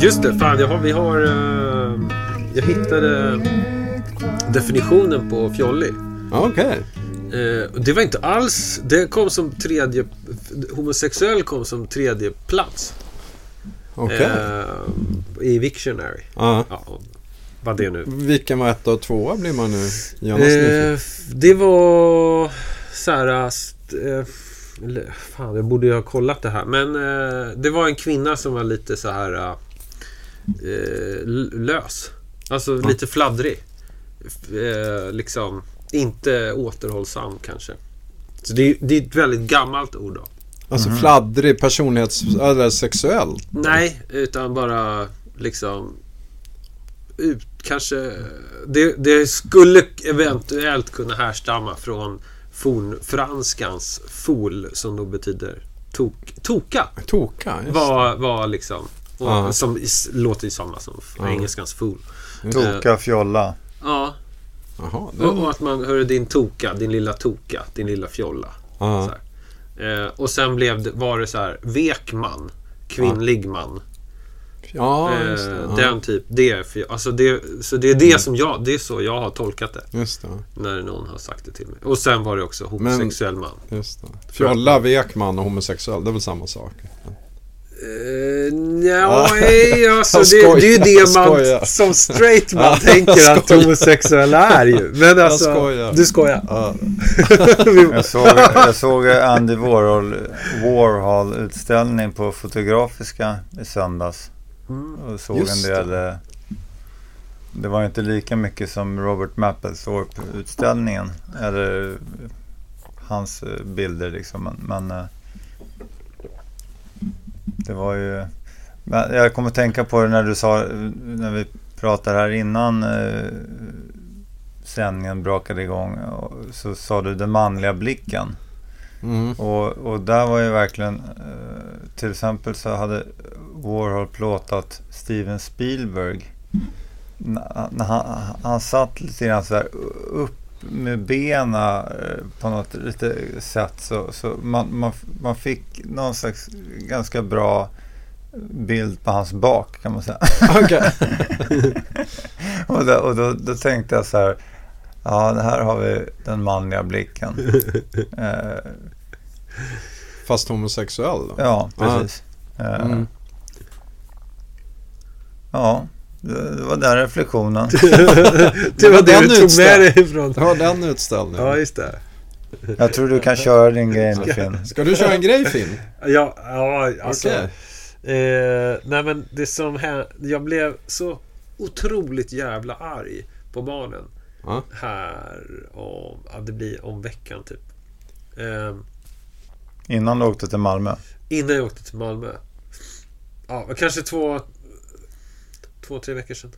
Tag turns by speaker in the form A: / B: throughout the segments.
A: Just det, fan jag har, vi har... eh, jag hittade definitionen på fjollig.
B: Okej.
A: Eh, och det var inte alls... Det kom som tredje... Homosexuell kom som tredje plats.
B: Okej.
A: Eh, I Victionary.
B: Ja.
A: Ja, vad det nu.
B: Vilken var ett och tvåa blir man nu.
A: Eh, det var så här... eh, st- eh, eller, fan, jag borde ju ha kollat det här. Men eh, det var en kvinna som var lite så här... eh, lös. Alltså lite fladdrig. Eh, liksom inte återhållsam kanske. Så det är, det är ett väldigt gammalt ord då.
B: Alltså fladdrig personlighets... Eller sexuellt.
A: Nej, utan bara liksom ut, kanske det, det skulle eventuellt kunna härstamma från fornfranskans fol som då betyder tok, toka.
B: Toka. Just.
A: Var, var liksom och,
B: Ja.
A: som is, låter ju samma som
B: Ja.
A: engelskans fool.
C: Toka, fjolla.
A: Ja.
B: Det...
A: och, och att man hörde din toka, din lilla toka, din lilla fjolla. Så
B: Ja.
A: här. Eh, och sen blev det, var det så här, vek man, kvinnlig man.
B: Ja,
A: Eh,
B: just det. Ja.
A: Den typ, det för, alltså det, så det är det som jag, det är så jag har tolkat det.
B: Just det.
A: När någon har sagt det till mig. Och sen var det också homosexuell man.
B: Just det. Fjolla, vekman och homosexuell. Det är väl samma sak?
A: Uh, ja, nej, alltså
B: Jag
A: det, det är ju det
B: jag
A: man som straight man
B: Ja,
A: tänker
B: jag
A: att homosexuella är ju. Men alltså,
B: skojar.
A: du skojar.
B: Ja.
C: Jag såg, jag såg Andy Warhol, Warhol-utställning på Fotografiska i söndags. Och såg
B: Just
C: en del... eh, Det var inte lika mycket som Robert Mapplethorpe-utställningen. Eller hans eh, bilder liksom. Men, men eh, det var ju... Men jag kommer att tänka på det när du sa, när vi pratade här innan eh, sändningen brakade igång. Så sa du den manliga blicken.
B: Mm.
C: Och, och där var ju verkligen, eh, till exempel så hade Warhol plåtat Steven Spielberg. När han, han satt lite grann så här upp med benen eh, på något lite sätt. Så, så man, man, man fick någon slags ganska bra bild på hans bak kan man säga.
B: Okej.
C: och då, och då, då tänkte jag så här. Ja, det här har vi den manliga blicken. Eh,
B: Fast homosexuell då?
C: Ja, precis. Eh,
B: Mm.
C: Ja, det, var den reflektionen.
A: Det var det du tog med dig ifrån.
B: Det var den utställningen.
A: Ja, just det.
C: Jag tror du kan köra din grej nu Finn.
B: Ska du köra en grej Finn?
A: Ja, ja alltså.
B: Okej.
A: Eh, nej men det som hände, jag blev så otroligt jävla arg på barnen.
B: Ja.
A: Här om, ja, det blir om veckan typ. Eh,
C: Innan du åkte till Malmö.
A: innan jag åkte till Malmö. Ja, kanske två, två, tre veckor sedan.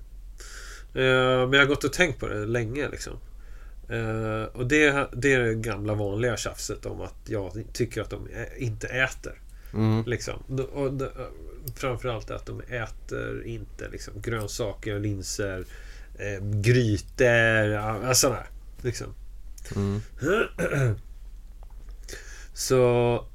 A: Eh, men jag har gått och tänkt på det länge liksom. Eh, och det, det är det gamla vanliga tjafset om att jag tycker att de inte äter.
B: Mm.
A: Liksom. Och d- framförallt att de äter inte liksom, grönsaker, linser, eh, grytor, ja, sådana här. Liksom.
B: Mm.
A: Så...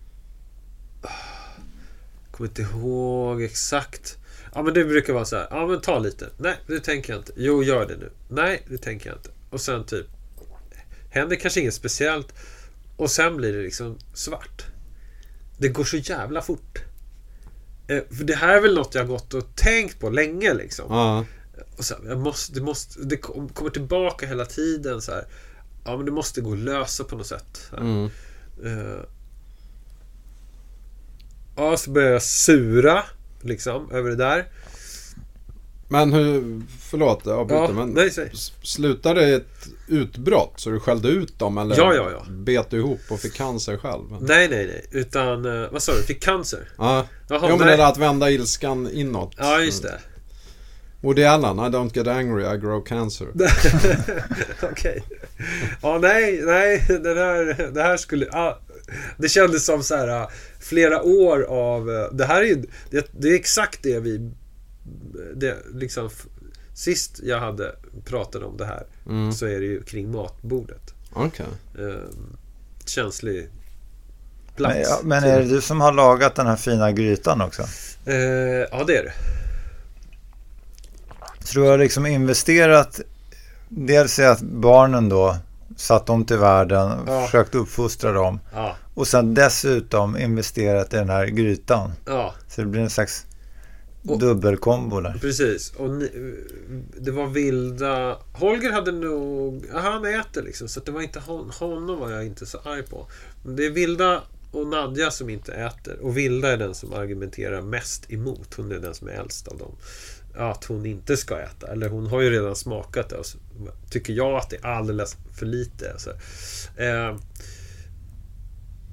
A: Kommer inte ihåg exakt. Ja men det brukar vara så här. Ja men ta lite. Nej det tänker jag inte. Jo gör det nu. Nej det tänker jag inte. Och sen typ. Händer kanske inget speciellt. Och sen blir det liksom svart. Det går så jävla fort. Eh, för det här är väl något jag har gått och tänkt på länge liksom.
B: Ja.
A: Och så här, jag måste, det, måste, det kom- kommer tillbaka hela tiden så här. Ja men det måste gå att lösa på något sätt.
B: Mm.
A: Eh, ja, så började jag sura liksom över det där.
B: Men hur... Förlåt, jag avbryter.
A: Ja,
B: men
A: nej,
B: slutade det i ett utbrott så du skällde ut dem? Eller
A: Ja, ja, ja.
B: bet du ihop och fick cancer själv?
A: Nej, nej, nej. Utan, eh, vad sa du? Fick cancer?
B: Ja.
A: Jaha,
B: jo, men det är att vända ilskan inåt.
A: Ja, just det.
B: Woody Allen, I don't get angry, I grow cancer.
A: Okej. Ja, nej, nej. Det här, det här skulle... Ja, det kändes som så här flera år av... Det här är ju... Det, det är exakt det vi... Det, liksom, sist jag hade pratat om det här
B: Mm.
A: så är det ju kring matbordet.
B: Okej.
A: eh, känslig plats.
C: Men, ja, men är det du som har lagat den här fina grytan också?
A: Eh, ja, det är det.
C: Så du har liksom investerat dels i att barnen då satt dem till världen,
A: Ja.
C: försökt uppfostra dem
A: Ja,
C: och sen dessutom investerat i den här grytan.
A: ja
C: Så det blir en slags
A: Och-
C: dubbelkombo där.
A: precis. Och ni, det var vilda... Holger hade nog... Han äter liksom, så det var inte hon, honom var jag inte så arg på. Men det är Vilda och Nadja som inte äter. Och Vilda är den som argumenterar mest emot. Hon är den som är äldst av dem. Att hon inte ska äta. Eller hon har ju redan smakat det. Och så tycker jag att det är alldeles för lite. Alltså. Eh,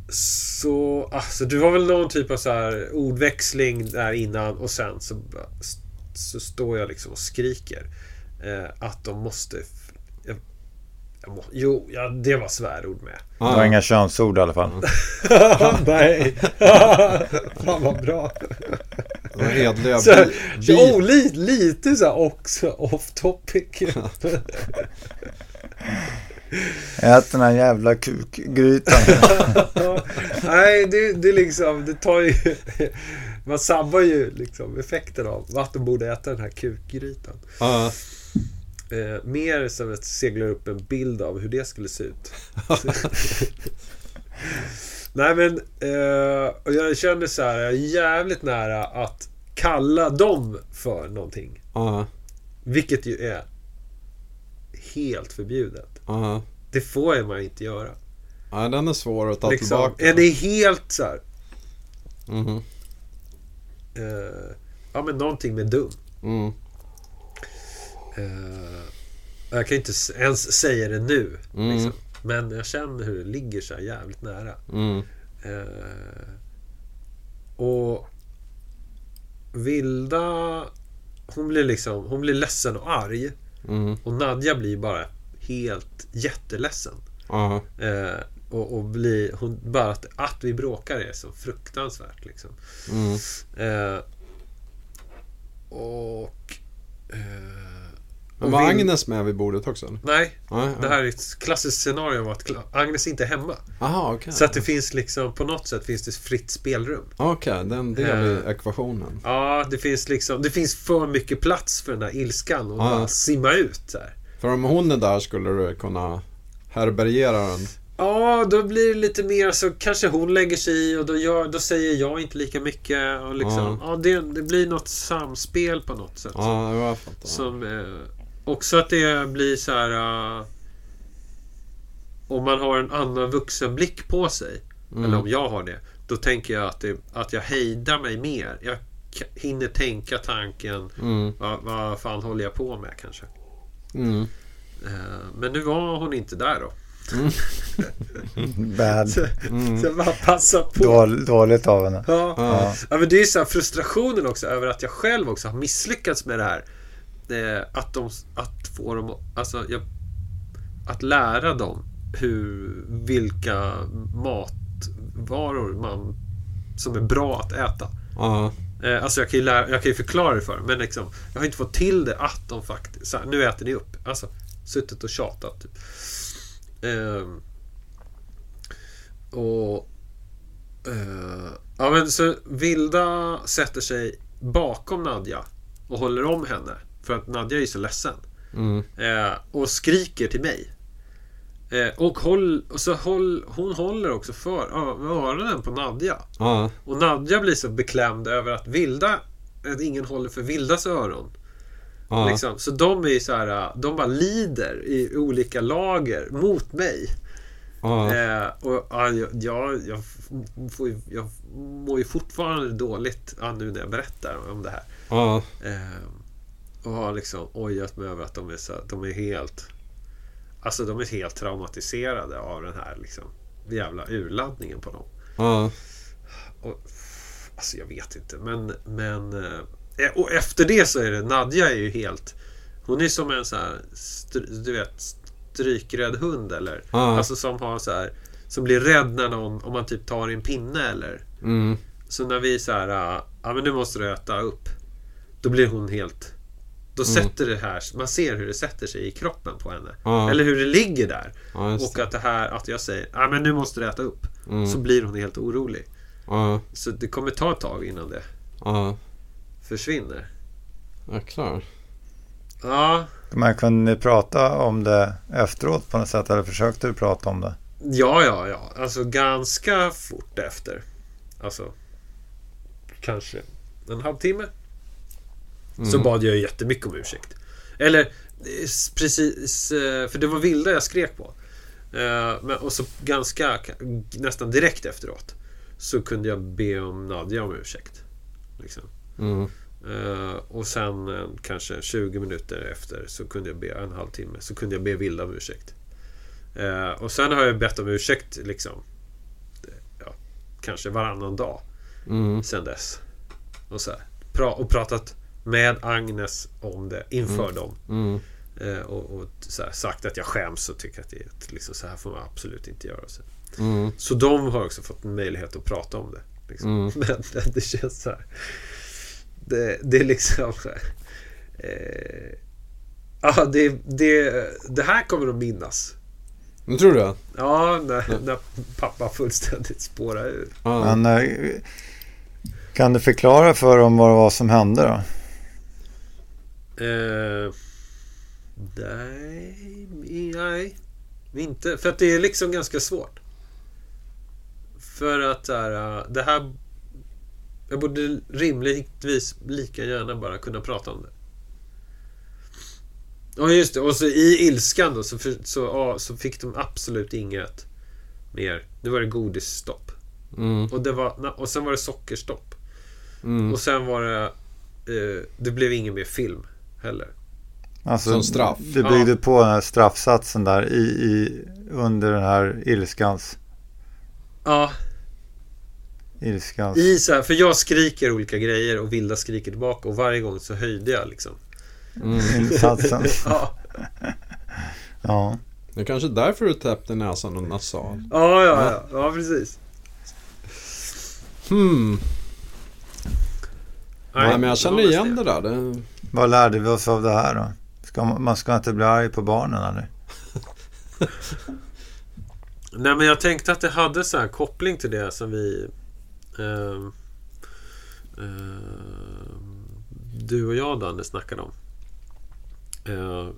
A: så alltså, det var väl någon typ av så här ordväxling där innan och sen så, så står jag liksom och skriker eh, att de måste... Jag, jag må, jo, ja, det var svärord med.
C: Det var inga könsord i alla fall.
A: Nej! Fan vad bra.
B: Redliga
A: Så,
B: bi- bi-
A: oh, li, lite så här också off topic.
C: Ät den här jävla kukgrytan.
A: Nej, det, det är liksom, det tar ju... Man sabbar ju liksom effekten av att de borde äta den här kukgrytan.
B: Ja.
A: Eh, mer som att seglar upp en bild av hur det skulle se ut. Nej men, eh, och jag känner så här, jag är jävligt nära att kalla dem för någonting.
B: Ja.
A: Vilket ju är helt förbjudet.
B: Ja.
A: Det får man inte göra.
B: Ja, den är svår att ta
A: Liksom,
B: tillbaka.
A: är det helt så här,
B: Mhm.
A: eh, ja men någonting med dum.
B: Mm.
A: Eh, jag kan inte ens säga det nu.
B: Mm.
A: Liksom. Men jag känner hur det ligger så här jävligt nära.
B: Mm.
A: Eh, och Vilda Hon blir liksom Hon blir ledsen och arg
B: Mm.
A: Och Nadja blir bara helt jätteledsen
B: Ja.
A: eh, och, och blir hon, Bara att, att vi bråkar är så fruktansvärt liksom
B: Mm.
A: eh, Och eh,
B: Men var
A: Vil-
B: Agnes med vid bordet också?
A: Nej,
B: Ja,
A: det här är ett klassiskt scenario om att Agnes inte är hemma.
B: Jaha, okej.
A: Så att det finns liksom, på något sätt finns det fritt spelrum.
B: Okej, den del i
A: Eh.
B: ekvationen.
A: Ja, det finns liksom, det finns för mycket plats för den där ilskan och
B: Ja.
A: bara simma ut här.
B: För om hon är där skulle du kunna härbärgera den.
A: Ja, då blir det lite mer så kanske hon lägger sig i och då, gör, då säger jag inte lika mycket. Och liksom, ja. det, det blir något samspel på något sätt.
B: Ja, jag fattar.
A: Som, eh, också att det blir så här... eh, om man har en annan vuxenblick på sig.
B: Mm.
A: Eller om jag har det. Då tänker jag att, det, att jag hejdar mig mer. Jag hinner tänka tanken.
B: Mm.
A: Vad, vad fan håller jag på med kanske?
B: Mm.
A: Eh, men nu var hon inte där då.
C: Bad.
A: Så,
B: Mm.
A: så jag bara passar på.
C: Dål, dåligt av henne.
A: Ja.
B: Ja.
A: ja, men det är ju så här frustrationen också över att jag själv också har misslyckats med det här. Eh, att, de, att få dem alltså, jag, Att lära dem hur, vilka matvaror man, som är bra att äta.
B: Ja.
A: Eh, alltså jag kan, ju lära, jag kan förklara det för dem, men liksom, jag har inte fått till det att de faktiskt... Här, nu äter ni upp. Alltså, suttit och tjatat. Typ. Ehm, och... eh, ja men så Vilda sätter sig bakom Nadja och håller om henne. För att Nadja är så ledsen.
B: Mm.
A: Eh, och skriker till mig. Eh, och, håll, och så håll, hon håller också för öronen på Nadja.
B: Ja.
A: Och Nadja blir så beklämd över att Vilda att ingen håller för Vildas öron.
B: Ja.
A: Liksom. Så de är så här, de bara lider i olika lager mot mig. Eh, och ja, jag, jag, jag, får ju, jag mår ju fortfarande dåligt ja, nu när jag berättar om det här. Eh, och har liksom ojat mig över att de är, så, de är helt Alltså de är helt traumatiserade av den här liksom jävla urladdningen på dem.
B: Ja.
A: Och, alltså jag vet inte men, men eh, Och efter det så är det Nadja är ju helt Hon är som en så här Du vet Strykrädd hund eller
B: Ja.
A: Alltså som har så här Som blir rädd när någon Om man typ tar i en pinne eller
B: Mm.
A: Så när vi så här Ja men nu måste du äta upp Då blir hon helt Då
D: Mm.
A: sätter det här, man ser hur det sätter sig i kroppen på henne.
D: Ja.
A: Eller hur det ligger där.
D: Ja,
A: Och att det här, att jag säger ah, men nu måste du äta upp.
D: Mm.
A: Så blir hon helt orolig.
D: Ja,
A: Så det kommer ta ett tag innan det
D: ja.
A: försvinner.
D: Jäklar.
A: Ja,
C: Men kunde ni prata om det efteråt på något sätt? Eller försökte du prata om det?
A: ja, ja, ja. Alltså ganska fort efter. Alltså, kanske en halvtimme.
D: Mm.
A: Så bad jag jättemycket om ursäkt. Eller eh, precis, eh, för det var Vilda jag skrek på. Eh, och så ganska, nästan direkt efteråt. Så kunde jag be om Nadja om ursäkt. Liksom.
D: Mm.
A: Och sen kanske 20 minuter efter så kunde jag be, en halvtimme, så kunde jag be Vilda om ursäkt. Och sen har jag bett om ursäkt liksom ja, kanske varannan dag
D: Mm.
A: sen dess. Och, så här, pra, och pratat med Agnes om det inför dem.
D: Mm.
A: Eh, och och så här, sagt att jag skäms och tycker att det är ett, liksom, så här får man absolut inte göra. Så,
D: Mm.
A: så de har också fått en möjlighet att prata om det. Liksom.
D: Mm.
A: Men det, det känns så här. Det, det är liksom... Eh, ja, det, det, det här kommer de minnas.
D: Nu tror du det?
A: Ja, när, när pappa fullständigt spårar ur.
C: Men eh, kan du förklara för dem vad det var som hände då?
A: Eh, nej, nej, inte. För att det är liksom ganska svårt. För att här, eh, det här... Jag borde rimligtvis lika gärna bara kunna prata om det. Ja just det, och så i ilskan då så, för, så, ja, så fick de absolut inget mer. Nu var det godisstopp.
D: Mm.
A: Och, det var, och sen var det sockerstopp.
D: Mm.
A: Och sen var det... Eh, det blev ingen mer film heller.
C: Alltså,
D: Som straff.
C: Du byggde på den här straffsatsen där i, i, under den här ilskans...
A: Ja,
C: ilskans.
A: i så här, för jag skriker olika grejer och Vilda skriker tillbaka och varje gång så höjde jag liksom.
D: Mm.
C: insatsen.
A: Ja,
C: ja.
D: Det är kanske därför du täppte näsan och nasal.
A: ja, ja, ja, ja precis.
D: Hmm. Nej, men jag känner igen det där. Det...
C: Vad lärde vi oss av det här då? Ska man, man ska inte bli arg på barnen eller?
A: Nej men jag tänkte att det hade så här koppling till det som vi... ehm, ehm, du och jag Danne snackade om. Eh,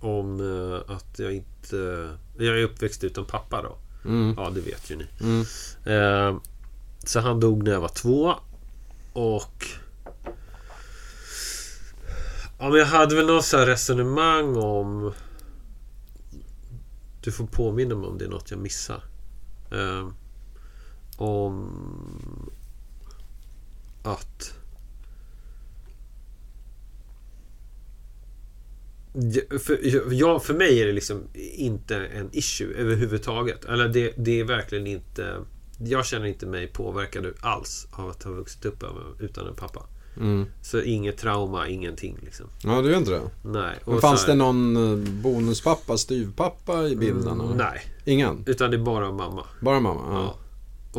A: om eh, att jag inte... Jag är uppväxt utan pappa då.
D: Mm.
A: Ja, det vet ju ni.
D: Mm.
A: Eh, så han dog när jag var två. Och... Ja, men jag hade väl något så här resonemang om... Du får påminna mig om det är något jag missar. Um, om... Att... För, ja, för mig är det liksom inte en issue överhuvudtaget. Eller det, det är verkligen inte... Jag känner inte mig påverkad alls av att ha vuxit upp utan en pappa.
D: Mm.
A: Så inget trauma, ingenting liksom.
D: Ja, du gör inte det?
A: Nej.
D: Men fanns
A: så
D: det
A: här-
D: någon eh, bonuspappa, styvpappa i bilden? eller?
A: Nej,
D: Ingen?
A: utan det är bara mamma.
D: Bara mamma? Ja.
A: Ja.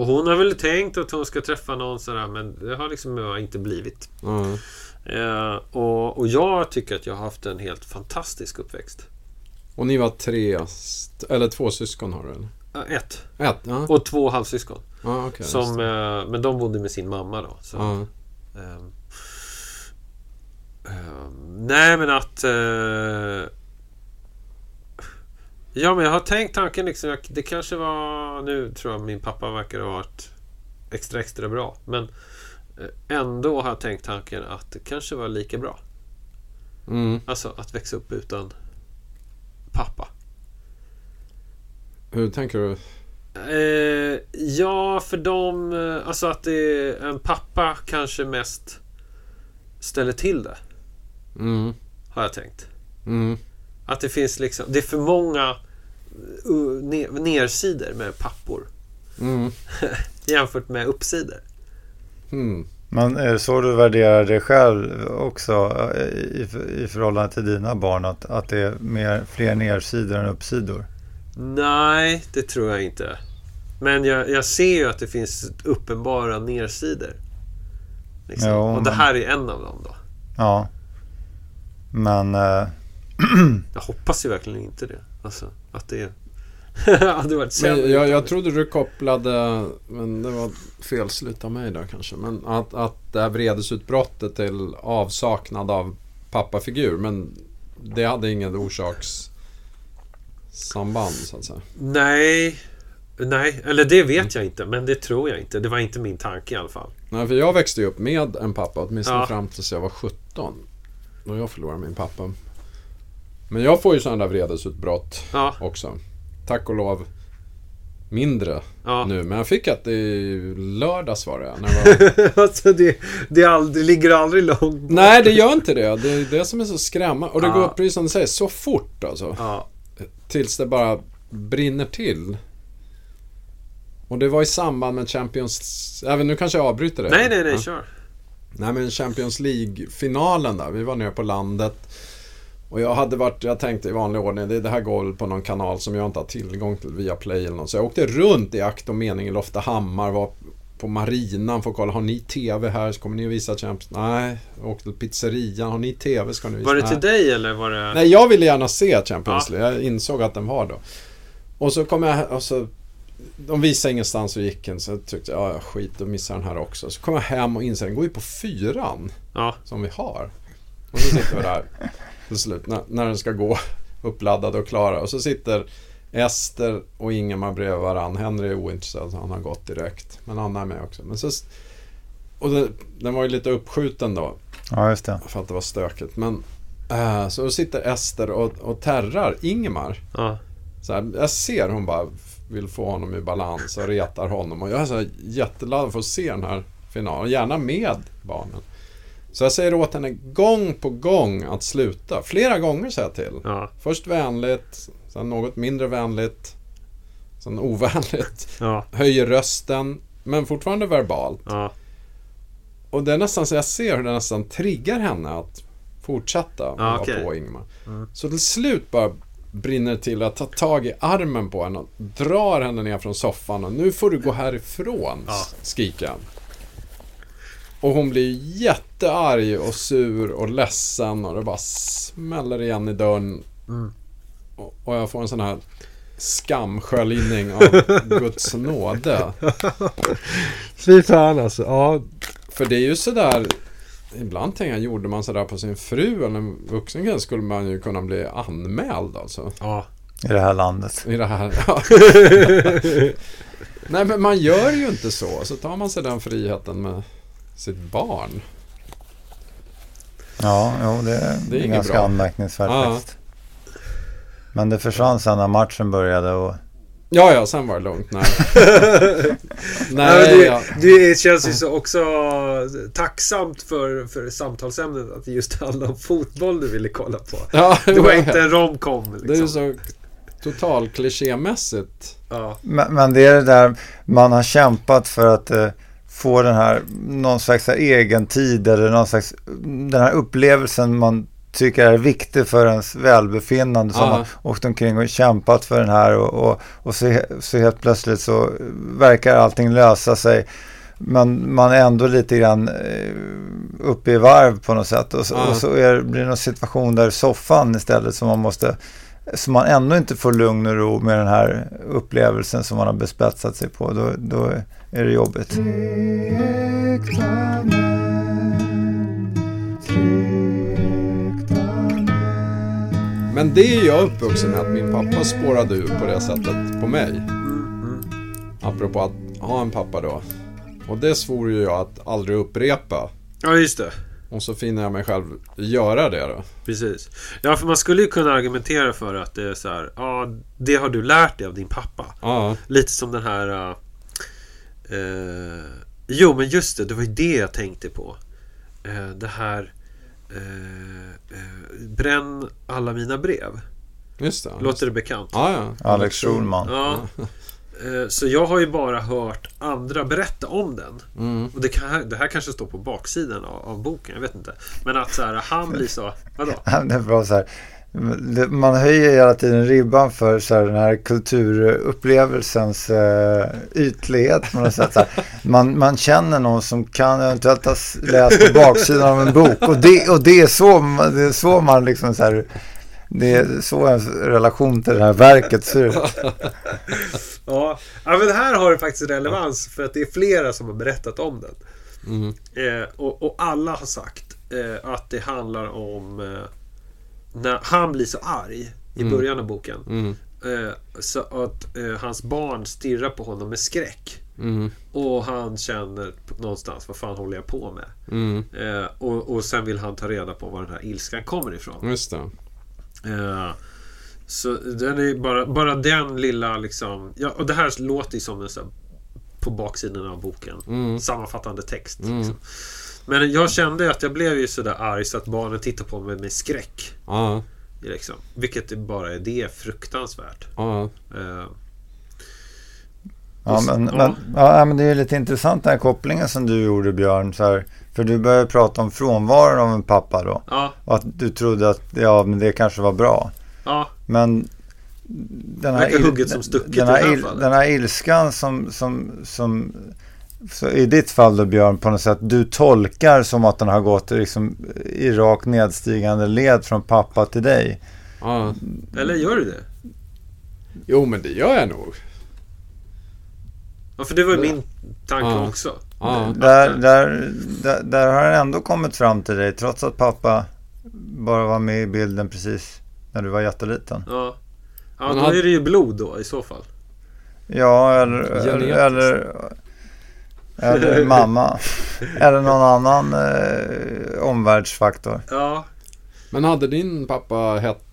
A: Och hon har väl tänkt att hon ska träffa någon sådär men det har liksom inte blivit.
D: ja.
A: Eh, och, och jag tycker att jag har haft en helt fantastisk uppväxt.
D: Och ni var tre, eller två syskon har du eller?
A: Eh, ett.
D: Ett? Ja,
A: Och två halvsyskon.
D: ja okej.
A: som, eh, men de bodde med sin mamma då. Så,
D: Ja.
A: ehm, ehm, nej men att... eh, ja men jag har tänkt tanken liksom. jag- Det kanske var... Nu tror jag min pappa verkar ha varit extra extra bra. Men eh, ändå har jag tänkt tanken att det kanske var lika bra.
D: Mm.
A: Alltså att växa upp utan pappa.
D: Hur tänker du?
A: Eh, ja, för dem... eh, Alltså att det är en pappa kanske mest ställer till det.
D: Mm.
A: Har jag tänkt.
D: Mm.
A: Att det finns liksom... Det är för många uh, ne- nersidor med pappor.
D: Mm.
A: Jämfört med uppsidor.
D: Mm.
C: Men är det så du värderar dig själv också eh, i, i förhållande till dina barn? Att, att det är mer, fler nersidor än uppsidor?
A: Nej, det tror jag inte. Men jag, jag ser ju att det finns uppenbara nersidor. Liksom.
C: Jo,
A: Och det
C: men-
A: här är en av dem då.
C: Ja. Men eh,
A: Jag hoppas ju verkligen inte det. Alltså, att det hade varit sämre.
D: Men jag, jag trodde du kopplade, men det var felslut av mig där kanske. Men att, att det här vredesutbrottet till avsaknad av pappafigur. Men det hade ingen orsakssamband så att säga.
A: Nej. Nej, eller det vet jag inte. Men det tror jag inte. Det var inte min tanke i alla fall.
D: Nej, för jag växte ju upp med en pappa, åtminstone
A: Ja.
D: fram tills jag var 17. Då jag förlorade min pappa. Men jag får ju sådana där vredesutbrott
A: Ja,
D: också. Tack och lov mindre
A: ja.
D: nu. Men jag fick att i lördags var det. När var...
A: alltså det, det, är ald- det ligger aldrig långt
D: Nej, det gör inte det. Det är det som är så skrämmande. Och det
A: Ja.
D: går, precis som du säger, så fort alltså.
A: Ja,
D: Tills det bara brinner till. Och det var i samband med Champions... Även nu kanske jag avbryter det.
A: nej, nej, nej, kör.
D: Nej men Champions League-finalen där. Vi var nere på landet. Och jag hade varit, jag tänkte i vanlig ordning, det, det här går på någon kanal som jag inte har tillgång till via Play eller något. Så jag åkte runt i akt och mening i Loftahammar, var på marinan för att kolla, har ni TV här? Så kommer ni att visa Champions? Nej, jag åkte till pizzerian, har ni TV? Ska ni visa?
A: Var det
D: Nej.
A: till dig eller var det...
D: Nej, jag ville gärna se Champions. League. Jag insåg att den var då. Och så kom jag och så de visade ingenstans och gick in så jag tyckte jag, ja skit och missar den här också. Så kom jag hem och inser den går ju på fyran
A: Ja,
D: som vi har. Och så sitter vi där till slut när, när den ska gå uppladdad och klara. Och så sitter Ester och Ingemar bredvid varandra. Henry är ointresserad han har gått direkt. Men Anna är med också. Men så, och det, den var ju lite uppskjuten då
C: ja, just det.
D: för att det var stökigt. Men eh, så då sitter Ester och, och terrar Ingemar.
A: ja.
D: Så här, jag ser hon bara vill få honom i balans och retar honom. Och jag är så jätteladdad för att se den här finalen. Gärna med barnen. Så jag säger åt henne gång på gång att sluta. Flera gånger säger jag till.
A: ja,
D: Först vänligt, sen något mindre vänligt, sen ovänligt.
A: ja,
D: Höjer rösten, men fortfarande verbalt.
A: ja.
D: Och det är nästan så jag ser hur det nästan triggar henne att fortsätta
A: Ja,
D: vara
A: okej.
D: på Ingmar.
A: Mm.
D: Så till slut bara brinner till att ta tag i armen på henne och drar henne ner från soffan och nu får du gå härifrån,
A: Ja.
D: skriker han. Och hon blir jättearg och sur och ledsen och det bara smäller igen i dörren.
A: Mm.
D: Och, och jag får en sån här skamsköljning av Guds nåde.
A: Fy fan alltså. Ja,
D: För det är ju sådär Ibland tänker jag, gjorde man sådär på sin fru eller en vuxen kille skulle man ju kunna bli anmäld alltså.
A: ja.
C: I det här landet.
D: I det här. Ja. Nej men man gör ju inte så. Så tar man sig den friheten med sitt barn.
C: Ja, jo, det,
D: Det är
C: är
D: inget
C: ganska
D: bra.
C: anmärkningsvärt
D: Ja.
C: Men det försvann sen när matchen började och
D: Ja, ja, sen var det lugnt. Nej,
A: Nej,
D: Nej
A: men
D: ja.
A: det, det känns ju så också tacksamt för, för samtalsämnet att det just handlar om fotboll du ville kolla på.
D: ja
A: Det var inte en romcom liksom.
D: Det är ju så total klichémässigt.
A: Ja,
C: Men, men det är det där man har kämpat för att eh, få den här någon slags så här egen tid eller någon slags den här upplevelsen man tycker är viktig för ens välbefinnande som har åkt omkring och kämpat för den här och, och, och så, så helt plötsligt så verkar allting lösa sig. Men man är ändå lite grann eh, uppe i varv på något sätt och så, och så är, blir det någon situation där i soffan istället som man måste så man ändå inte får lugn och ro med den här upplevelsen som man har bespetsat sig på, då, då är det jobbigt.
D: Men det är jag uppvuxen med att min pappa spårade ur på det sättet på mig. Apropå att ha en pappa då. Och det svor ju jag att aldrig upprepa.
A: ja just det.
D: Och så finner jag mig själv göra det då.
A: Precis. Ja, för man skulle ju kunna argumentera för att det är så här. Ja, det har du lärt dig av din pappa.
D: Ja,
A: Lite som den här... Uh, jo, men just det. Det var ju det jag tänkte på. Eh, det här... eh, eh, bränn alla mina brev.
D: just det.
A: Låter det bekant?
D: Ja, ja.
C: Alex Schulman.
A: Ja. Eh, Så jag har ju bara hört andra berätta om den.
D: Mm.
A: Och det, kan, det här kanske står på baksidan av, av boken, jag vet inte. Men att så här, han blir så... Vadå?
C: Det var så här, man höjer hela tiden ribban för så här, den här kulturupplevelsens eh, ytlighet sätt. Så här. Man, man känner någon som kan eventuellt ha läst på baksidan av en bok och det, och det, är, så, man- det är så man liksom så här, det är så ens relation till det här verket ser ut.
A: Ja. ja, men här har det faktiskt relevans för att det är flera som har berättat om den.
D: Mm.
A: Eh, och, och alla har sagt eh, att det handlar om eh, när han blir så arg i
D: Mm.
A: början av boken.
D: Mm.
A: Eh, så att eh, hans barn stirrar på honom med skräck.
D: Mm.
A: Och han känner någonstans, vad fan håller jag på med?
D: Mm.
A: Eh, och, och sen vill han ta reda på var den här ilskan kommer ifrån.
D: Just.
A: Eh, så den är bara, bara den lilla liksom... Ja, och det här låter ju som en så här, på baksidan av boken.
D: Mm.
A: Sammanfattande text.
D: Mm.
A: Liksom. Men jag kände att jag blev ju sådär arg så att barnen tittar på mig med skräck.
D: Ja.
A: Liksom. Vilket bara är det fruktansvärt.
D: Ja.
A: Eh,
C: Ja, men,
A: Ja.
C: men, ja, men det är lite intressant den här kopplingen som du gjorde Björn. Så här, för du började prata om frånvaron av en pappa då.
A: ja,
C: Och att du trodde att ja, men det kanske var bra.
A: ja,
C: Men den här,
A: som stucket
C: den, här il, den här ilskan som, som, som så i ditt fall då Björn på något sätt du tolkar som att den har gått liksom, i rakt nedstigande led från pappa till dig.
D: ja.
A: eller gör du det?
D: Jo, men det gör jag nog.
A: Ja, för det var ju min tanke
D: Ja.
A: också.
D: Ja.
C: Där, där, där, där har den ändå kommit fram till dig trots att pappa bara var med i bilden precis när du var jätteliten.
A: Ja, ja då är det ju blod då i så fall.
C: Ja, eller, eller, eller mamma. eller någon annan eh, omvärldsfaktor.
A: Ja,
D: Men hade din pappa hett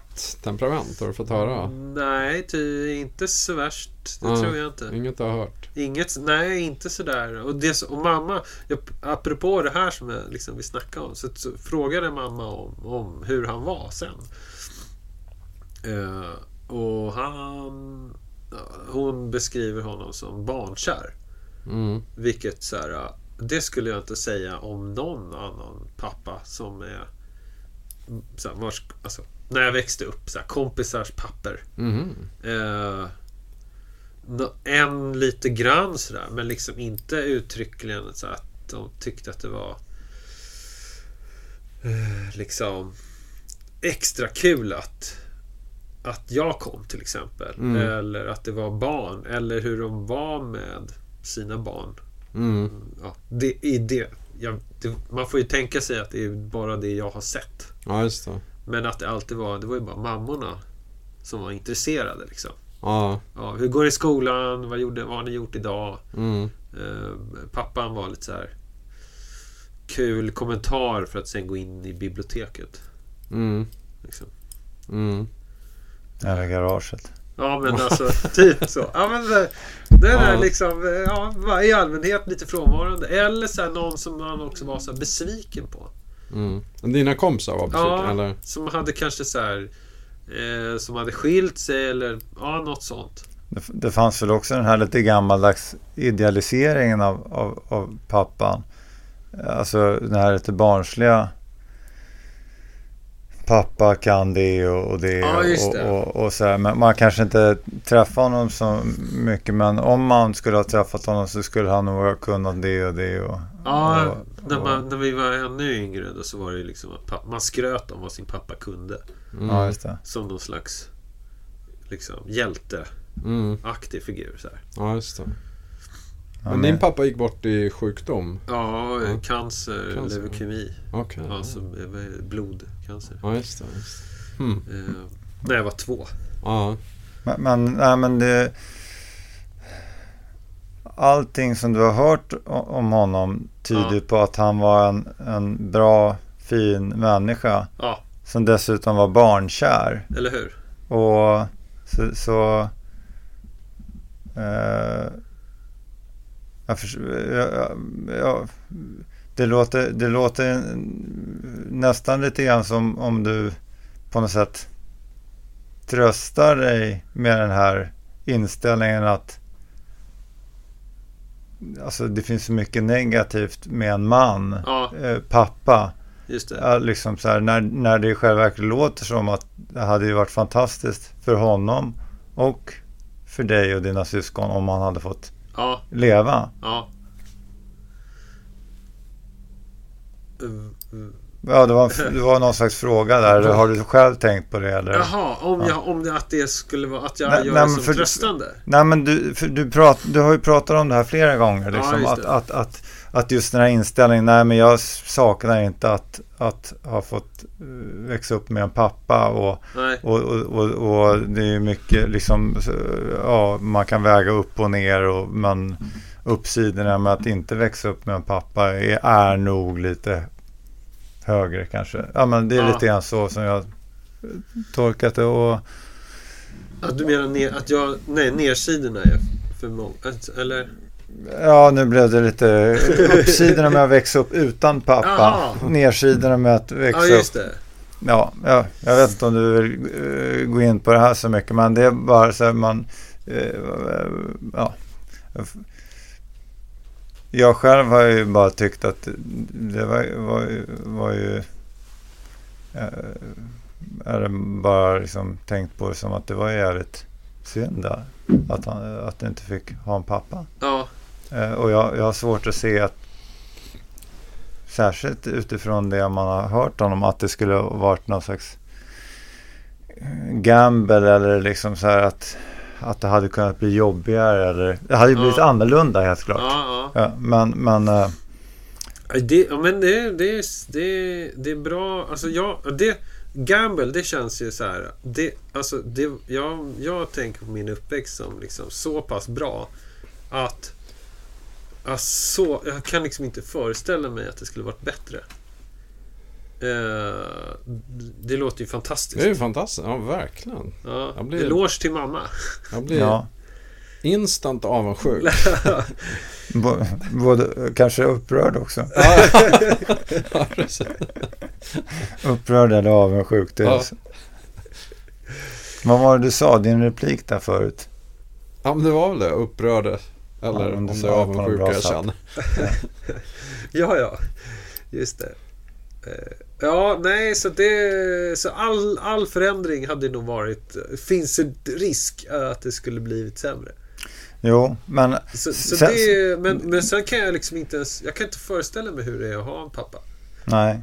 D: temperament? Har du fått höra?
A: nej, ty, inte så värst. Det
D: Ja.
A: tror jag inte.
D: Inget du har hört?
A: Inget, nej inte sådär. Och, det, och mamma, jag, apropå det här som jag, liksom, vi snackade om, så, så frågade mamma om, om hur han var sen. Eh, och han, hon beskriver honom som barnkär.
D: Mm.
A: Vilket så här, det skulle jag inte säga om någon annan pappa som är så här, vars, alltså, när jag växte upp, så här, kompisars papper.
D: Mhm.
A: Eh, en lite grann sådär, men liksom inte uttryckligen så att de tyckte att det var eh, liksom extra kul att att jag kom till exempel.
D: Mm.
A: Eller att det var barn. Eller hur de var med sina barn.
D: Mm.
A: Ja, det är det. Jag, det. Man får ju tänka sig att det är bara det jag har sett.
D: Ja, just det.
A: Men att det alltid var, det var ju bara mammorna som var intresserade liksom.
D: Ja.
A: Ja, hur går det i skolan? Vad, gjorde, vad har ni gjort idag?
D: Mm.
A: Eh, pappan var lite så här kul kommentar för att sen gå in i biblioteket.
D: Mm.
A: Liksom.
D: Mm.
C: Eller garaget.
A: Ja men alltså typ så. Ja men det, det är liksom eh, ja, i allmänhet lite frånvarande. Eller så här, någon som man också var så här besviken på.
D: Mm. Dina kompisar var besvikna,
A: Ja,
D: eller?
A: som hade kanske så här eh, som hade skilt sig eller ja, något sånt.
C: Det, det fanns väl också den här lite gammaldags idealiseringen av, av, av pappan. Alltså den här lite barnsliga. Pappa kan det och, och det.
A: Ja, just
C: och,
A: det.
C: och, och så här. Men man kanske inte träffar honom så mycket. Men om man skulle ha träffat honom så skulle han nog ha kunnat det och det. Och,
A: Ja,
C: och,
A: när,
C: och,
A: man, när vi var ännu yngre då så var det liksom att pappa, man skröt om vad sin pappa kunde.
D: Mm.
C: Ja, just det.
A: Som någon slags liksom, hjälteaktig
D: Mm.
A: figur. Så här.
D: Ja, just det. Men din pappa gick bort i sjukdom?
A: Ja,
D: Ja.
A: cancer,
D: Cancer.
A: leukemi.
D: Okej.
A: Alltså eh, blodcancer.
D: Ja, just det. Just det. Hmm.
A: Eh, när jag var två.
D: Ja.
C: Men, men, nej, men det... Allting som du har hört om honom tyder
A: Ja.
C: på att han var en, en bra, fin människa.
A: Ja,
C: Som dessutom var barnkär.
A: eller hur?
C: Och så... så eh, jag, jag, jag, det, låter, det låter nästan lite grann som om du på något sätt tröstar dig med den här inställningen att alltså det finns så mycket negativt med en man,
A: Ja,
C: eh, pappa.
A: just det.
C: Liksom så här, när, när det i själva verket låter som att det hade ju varit fantastiskt för honom och för dig och dina syskon om han hade fått
A: Ja,
C: leva.
A: ja. Mm, mm.
C: Ja, det var, det var någon slags fråga där. Har du själv tänkt på det? Eller?
A: Jaha, om, jag, om det, att det skulle vara att jag
C: Nej,
A: gör
C: nej,
A: det som
C: för-
A: tröstande?
C: Nej, men du, du, prat, du har ju pratat om det här flera gånger.
A: Ja,
C: Liksom,
A: just
C: att, att, att, att just den här inställningen, nej men jag saknar inte att, att ha fått eh, växa upp med en pappa och, och, och, och, och det är mycket liksom, ja, man kan väga upp och ner och man uppsidorna med att inte växa upp med en pappa är, är nog lite högre kanske. Ja, men det är
A: Ja.
C: lite grann så som jag tolkat det och
A: Att du menar ner, att jag... Nej, nersidorna är för många. Eller?
C: Ja, nu blev det lite uppsidorna med att växa upp utan pappa.
A: Jaha.
C: Nersidorna med att växa
A: Ja, just
C: upp.
A: det.
C: Ja, ja, jag vet inte om du vill eh, gå in på det här så mycket, men det är bara så här man... eh, ja. Jag själv har ju bara tyckt att det var, var, var ju... eh, är det bara liksom tänkt på det som att det var jävligt synd där. Att han att han inte fick ha en pappa.
A: Ja,
C: Eh, Och jag, jag har svårt att se att särskilt utifrån det man har hört honom att det skulle ha varit någon slags gamble eller liksom så här att, att det hade kunnat bli jobbigare eller det hade ju blivit
A: Ja.
C: annorlunda helt klart.
A: ja, ja.
C: Ja, men men eh,
A: Det, men det, det, är- det, det är bra. Alltså, ja, det, gamble, det känns ju så här. Det, alltså, det, jag, jag tänker på min uppväxt som liksom så pass bra att alltså, jag kan liksom inte föreställa mig att det skulle varit bättre. Eh, det låter ju fantastiskt.
D: Det är ju fantastiskt. Ja, verkligen.
A: Ja,
D: Jag blir-
A: Eloge till mamma.
D: Jag blir
C: ja,
D: instant avundsjuk.
C: både kanske upprörd också.
D: ja.
C: Upprörd eller avundsjuk. Det är
D: Ja.
C: Vad var det du sa? Din replik där förut?
D: ja, men det var väl det. Upprörd. Eller
C: Ja,
D: om det är
C: bra
D: jag känner.
A: Ja, ja. Just det. Ja, nej, så det... Så all, all förändring hade nog varit... Finns det risk att det skulle blivit sämre?
C: Jo, men
A: Så, så
C: Sen-
A: det, men, men sen kan jag liksom inte ens... Jag kan inte föreställa mig hur det är att ha en pappa.
C: Nej.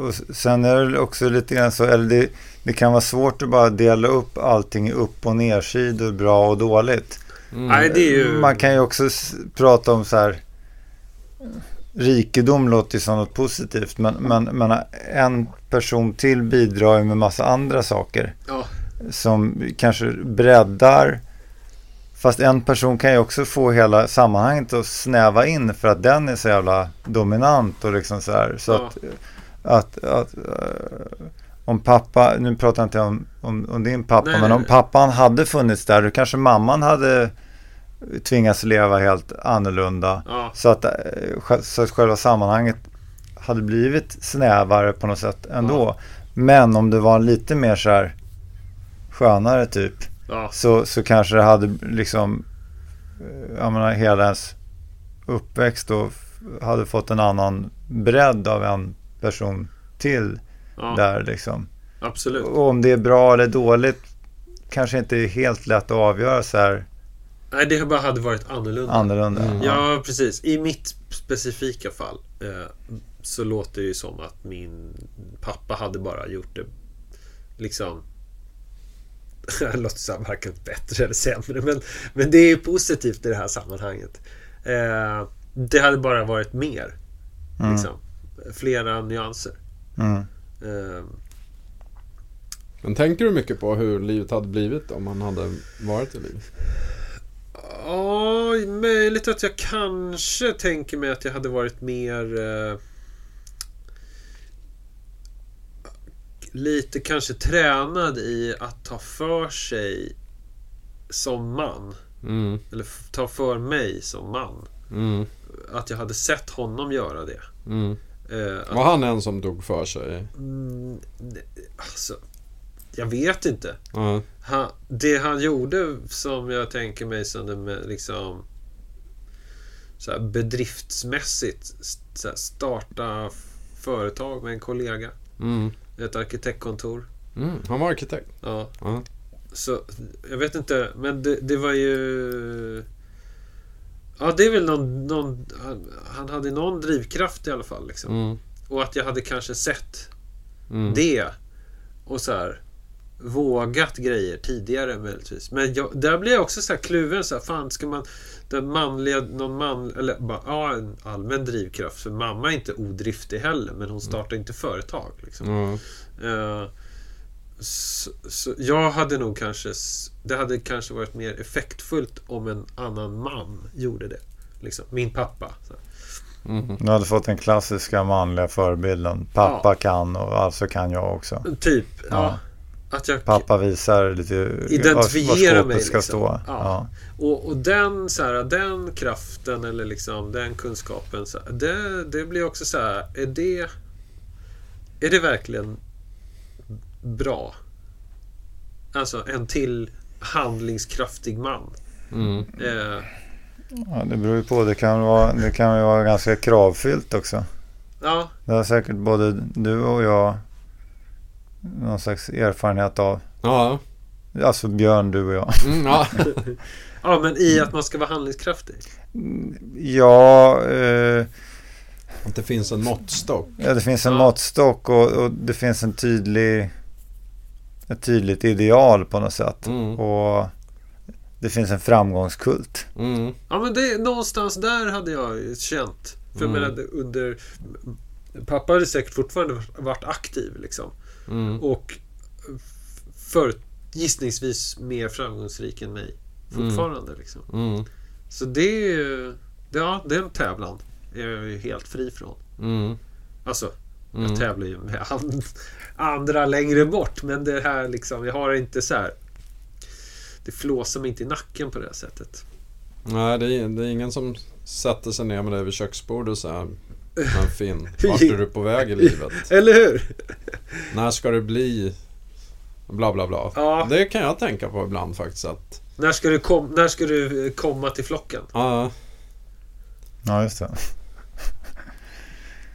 C: Och sen är det också lite grann så, eller det, det kan vara svårt att bara dela upp allting i upp och nersidor, bra och dåligt.
D: Mm.
A: Nej, det är ju...
C: Man kan ju också prata om så här, rikedom låter som något positivt, men, men, men en person till bidrar ju med massa andra saker
A: Ja,
C: som kanske breddar. Fast en person kan ju också få hela sammanhanget att snäva in för att den är så jävla dominant och liksom så här. Så
A: Ja.
C: att, att, att eh, om pappa, nu pratar jag inte om, om, om din pappa,
A: Nej,
C: men om pappan hade funnits där, då kanske mamman hade tvingats leva helt annorlunda.
A: ja,
C: Så att, eh, så att själva sammanhanget hade blivit snävare på något sätt ändå. Men om det var lite mer så här skönare typ
A: ja.
C: så, så kanske det hade liksom eh, jag menar, hela ens uppväxt då hade fått en annan bredd av en person till
A: ja
C: där liksom.
A: absolut.
C: Och om det är bra eller dåligt kanske inte är helt lätt att avgöra så här
A: Nej, det bara hade varit annorlunda.
C: annorlunda.
D: Mm.
A: Ja, precis. I mitt specifika fall eh, så låter det ju som att min pappa hade bara gjort det liksom det låter så här varken bättre eller sämre men, men det är ju positivt i det här sammanhanget. Eh, det hade bara varit mer.
C: Mm.
A: Liksom. Flera nyanser.
C: Mm.
A: Eh,
D: Men tänker du mycket på hur livet hade blivit om han hade varit i livet?
A: Ja, möjligt att jag kanske tänker mig att jag hade varit mer... Eh, lite kanske tränad i att ta för sig som man.
D: Mm.
A: Eller ta för mig som man.
D: Mm.
A: Att jag hade sett honom göra det.
D: Mm.
A: Eh, att,
D: Var han en som tog för sig?
A: mm, alltså, jag vet inte.
D: Ja.
A: Han, det han gjorde som jag tänker mig som det med, liksom så här, bedriftsmässigt så här, starta företag med en kollega.
D: Mm.
A: Ett arkitektkontor.
D: Mm. Han var arkitekt.
A: Ja.
D: Ja.
A: Så jag vet inte, men det, det var ju... Ja, det är väl någon... någon han, han hade någon drivkraft i alla fall. Liksom.
D: Mm.
A: Och att jag hade kanske sett
D: Mm.
A: det. Och så här vågat grejer tidigare möjligtvis. Men jag, där blir jag också så här kluven. Så här, fan, ska man... Den manliga, någon man, eller bara, ja, en allmän drivkraft. För mamma är inte odriftig heller, men hon startar inte företag. Liksom.
D: Ja.
A: Eh, så, så jag hade nog kanske... Det hade kanske varit mer effektfullt om en annan man gjorde det. Liksom. Min pappa. Så.
D: Mm.
C: Du hade fått den klassiska manliga förebilden. Pappa
A: Ja.
C: kan och alltså kan jag också.
A: Typ, ja.
C: Ja.
A: Att jag...
C: Pappa visar lite
A: Identifiera
C: var skåpet
A: mig,
C: ska
A: liksom.
C: stå.
A: Ja.
C: Ja.
A: Och, och den, så här, den kraften eller liksom den kunskapen. Så här, det, det blir också så här, är det... Är det verkligen bra? Alltså en till handlingskraftig man.
D: Mm.
A: Eh,
C: Ja, det beror ju på. Det kan vara, det kan ju vara ganska kravfyllt också.
A: ja,
C: Det har säkert både du och jag någon slags erfarenhet av.
D: Ja.
C: Alltså Björn, du och jag.
D: Mm, ja.
A: ja, men i att man ska vara handlingskraftig.
C: Ja, eh,
D: Att det finns en måttstock.
C: ja det finns en
A: Ja.
C: måttstock och, och det finns en tydlig, ett tydligt ideal på något sätt.
D: Mm.
C: Och det finns en framgångskult.
D: Mm.
A: Ja, men det, någonstans där hade jag känt. För
D: Mm.
A: jag menar, under... Pappa hade säkert fortfarande varit aktiv liksom.
D: Mm.
A: Och för, gissningsvis mer framgångsrik än mig. Fortfarande liksom.
D: Mm.
A: Så det är ju... Ja, den tävlan är jag ju helt fri från.
D: Mm.
A: Alltså,
D: Mm.
A: jag tävlar ju med an, andra längre bort. Men det här liksom, jag har inte så här... Det flåsar mig inte i nacken på det här sättet.
D: Nej, det är, det är ingen som sätter sig ner med dig vid köksbordet och säger Men Finn, vart är du på väg i livet?
A: Eller hur?
D: När ska det bli bla bla bla?
A: Ja.
D: Det kan jag tänka på ibland faktiskt att
A: När ska du, kom, när ska du eh, komma till flocken?
D: ja,
C: Ja, just det.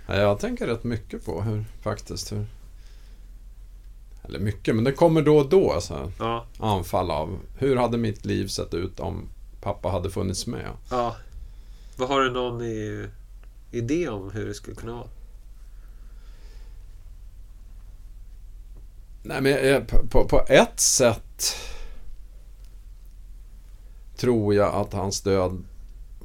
D: Ja, Jag tänker rätt mycket på hur faktiskt hur... Eller mycket, men det kommer då och då så här,
A: Ja,
D: anfall av hur hade mitt liv sett ut om pappa hade funnits med?
A: ja. Vad har du någon i, idé om hur det skulle kunna vara?
D: Nej, men på, på, ett sätt tror jag att hans död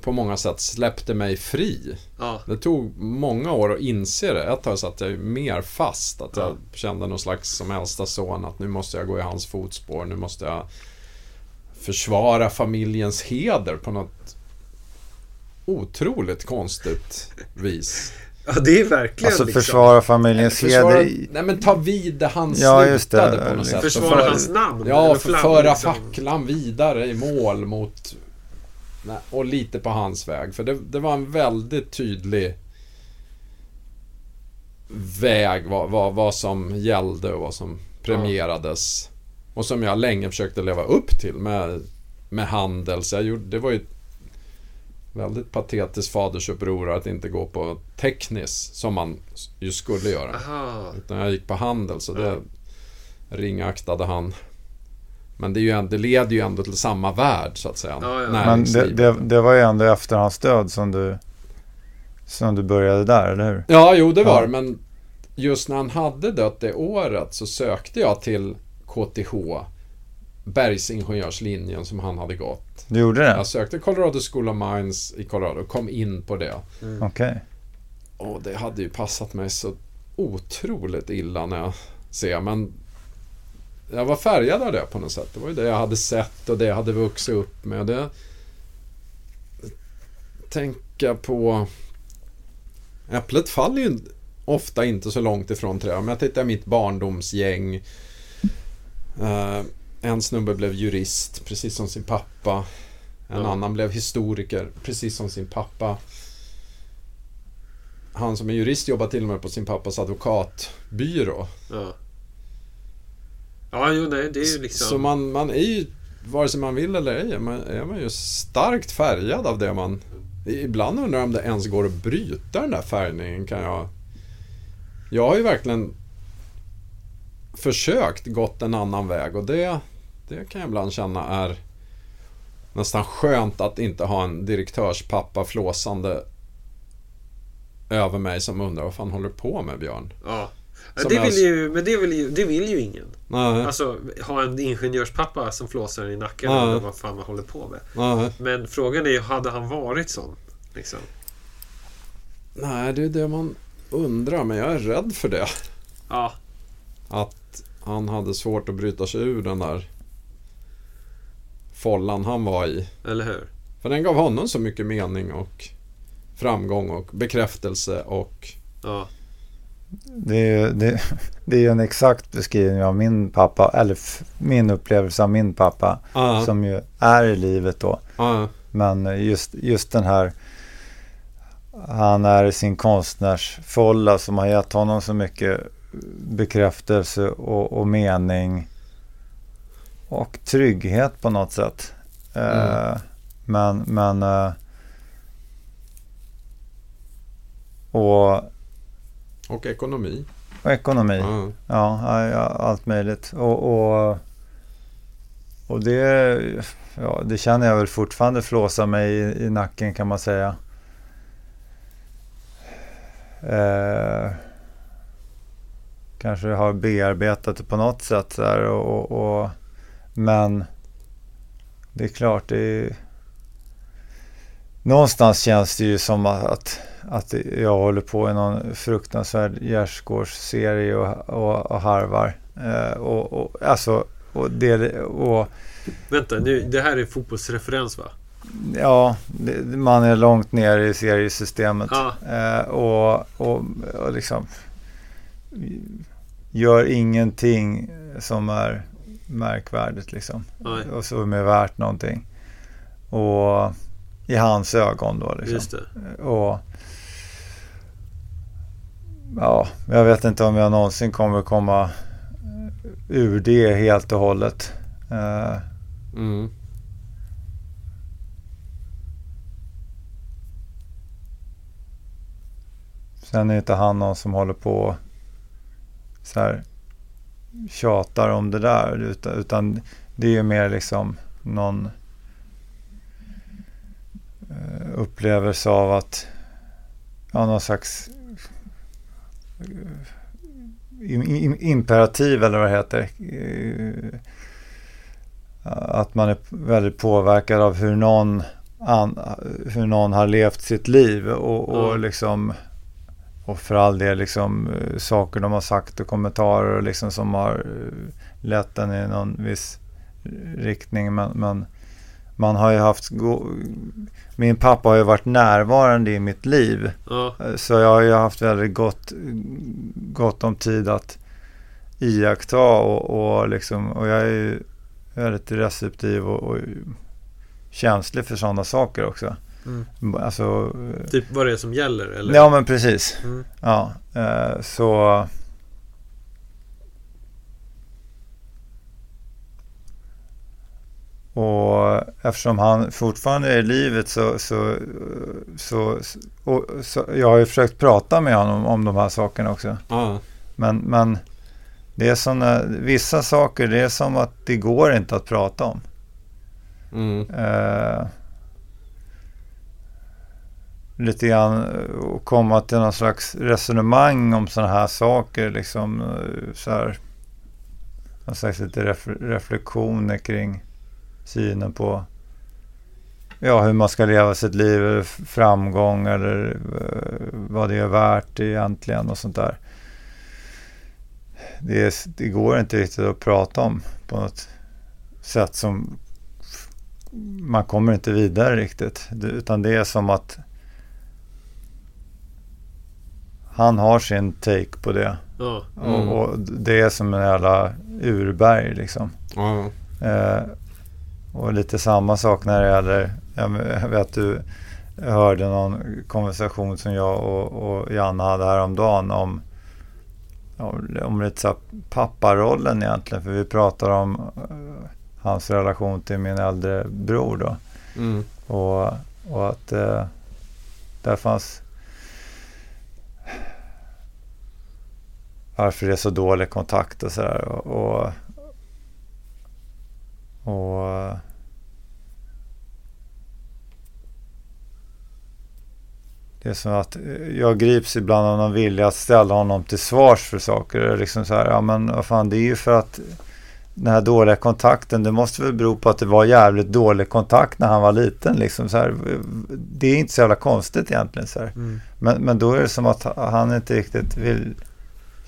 D: på många sätt släppte mig fri.
A: Ja,
D: Det tog många år att inse det. Ett tag satt jag mer fast. Att jag
A: Ja.
D: kände någon slags som äldsta son att nu måste jag gå i hans fotspår. Nu måste jag försvara familjens heder på något otroligt konstigt vis.
A: ja det är verkligen
C: Alltså
A: liksom...
C: försvara familjens heder.
D: nej men ta vid där han
C: Ja,
D: slutade på något sätt.
A: Försvara
D: för-
A: hans namn.
D: Ja, för
A: flagg,
D: föra
A: liksom.
D: facklan vidare i mål mot... Nej, och lite på hans väg. För det, det var en väldigt tydlig väg vad, vad, vad som gällde och vad som premierades. Och som jag länge försökte leva upp till med, med handel. Så jag gjorde, det var ju väldigt patetiskt fadersuppror att inte gå på teknis som man ju skulle göra.
A: Aha.
D: Utan jag gick på handel så det ringaktade han. Men det, är ju ändå, det leder ju ändå till samma värld så att säga.
A: Ja, ja.
C: Men det, det, det var ju ändå efter hans död som du, som du började där, eller hur?
D: Ja, jo det var
C: Ja.
D: Men just när han hade dött det året så sökte jag till KTH. Bergsingenjörslinjen som han hade gått.
C: Du gjorde det?
D: Jag sökte Colorado School of Mines i Colorado och kom in på det.
C: Okej.
D: Och det hade ju passat mig så otroligt illa när jag ser. Men jag var färgad av det på något sätt. Det var ju det jag hade sett och det jag hade vuxit upp med. Det tänka på... Äpplet faller ju ofta inte så långt ifrån trädet. Om jag tittar mitt barndomsgäng. En snubbe blev jurist, precis som sin pappa. En
A: Ja.
D: annan blev historiker, precis som sin pappa. Han som är jurist jobbar till och med på sin pappas advokatbyrå.
A: Ja. Ja, jo, nej, det är ju liksom...
D: Så man, man är ju, vare sig man vill eller ej, man, är man ju starkt färgad av det man Ibland undrar jag om det ens går att bryta den där färgningen. Kan jag... jag har ju verkligen försökt gått en annan väg och det, det kan jag ibland känna är nästan skönt att inte ha en direktörspappa flåsande över mig som undrar vad fan håller du på med Björn?
A: Ja.
D: Som
A: Det vill ju, men det vill ju, det vill ju ingen.
D: Nej,
A: Alltså ha en ingenjörspappa som flåsar i nacken
D: Ja.
A: eller vad fan man håller på med.
D: nej,
A: Men frågan är ju, hade han varit sån? Liksom?
D: nej, det är det man undrar men jag är rädd för det.
A: Ja,
D: Att han hade svårt att bryta sig ur den där follan han var i.
A: eller hur?
D: För den gav honom så mycket mening och framgång och bekräftelse och
A: Ja,
C: Det är, ju- det, det är en exakt beskrivning av min pappa, eller f- min upplevelse av min pappa,
D: Ja,
C: som ju är i livet då.
D: ja,
C: Men just, just den här, han är i sin konstnärsfolla som har gett honom så mycket bekräftelse och, och mening och trygghet på något sätt. Eh,
D: Mm.
C: men, men eh, och,
D: och ekonomi.
C: och ekonomi.
D: Ja,
C: Ja, allt möjligt. Och, och, och det, ja, det känner jag väl fortfarande flåsar mig i, i nacken kan man säga. Eh, kanske har bearbetat det på något sätt där och, och, och, men det är klart, det är, någonstans känns det ju som att, att jag håller på i någon fruktansvärd gärdsgårdsserie och, och, och harvar. Eh, och, och, alltså, och det, och
A: vänta nu, det här är fotbollsreferens va?
C: ja, det, man är långt ner i seriesystemet.
A: Ja.
C: Eh, och, och, och liksom gör ingenting som är märkvärdigt liksom.
A: Nej,
C: Och som är värt någonting. Och i hans ögon då liksom.
A: just det.
C: Och ja, jag vet inte om jag någonsin kommer komma ur det helt och hållet. Eh,
D: mm,
C: sen är inte han någon som håller på så här tjatar om det där. Utan, utan det är ju mer liksom någon eh, upplevelse av att ja, någon slags eh, im- im- imperativ eller vad det heter. Eh, Att man är väldigt påverkad av hur någon, an, hur någon har levt sitt liv och, och
A: Ja.
C: liksom och för all del liksom eh, saker de har sagt och kommentarer liksom som har eh, lett en i någon viss riktning. Men, men man har ju haft... Min pappa har ju varit närvarande i mitt liv.
A: Ja,
C: Eh, Så jag har ju haft väldigt gott, gott om tid att iaktta och, och, liksom, och jag är ju väldigt receptiv och, och känslig för sådana saker också.
A: Mm.
C: Alltså, eh,
A: typ vad det är som gäller eller?
C: ja men precis.
A: Mm.
C: Ja, eh, så... Och eftersom han fortfarande är i livet så... så, så, och, så jag har ju försökt prata med honom om de här sakerna också.
D: ja,
C: Men, men det är såna, vissa saker, det är som att det går inte att prata om.
D: mm,
C: Eh, lite grann eh, och komma till någon slags resonemang om sådana här saker. Liksom eh, så här. Någon slags lite ref, reflektioner kring synen på ja, hur man ska leva sitt liv, eh, eller framgång eller vad det är värt egentligen och sånt där. Det, är, det går inte riktigt att prata om på något sätt som man kommer inte vidare riktigt. Utan det är som att han har sin take på det.
A: Ja,
D: Mm.
C: Och, och det är som en jävla urberg liksom.
D: ja,
C: Eh, och lite samma sak när det gäller, jag vet du hörde någon konversation som jag och, och Janne hade häromdagen om, om, om lite så här papparollen egentligen. För vi pratar om eh, hans relation till min äldre bror då.
D: mm,
C: Och, och att eh, där fanns varför det är så dålig kontakt och sådär. Och, och, Det är som att jag grips ibland av någon vilja att ställa honom till svars för saker. Liksom så här, ja men vad fan, det är ju för att den här dåliga kontakten, det måste väl bero på att det var jävligt dålig kontakt när han var liten. Liksom så här, det är inte så jävla konstigt egentligen. Så
A: Mm.
C: Men, men då är det som att han inte riktigt vill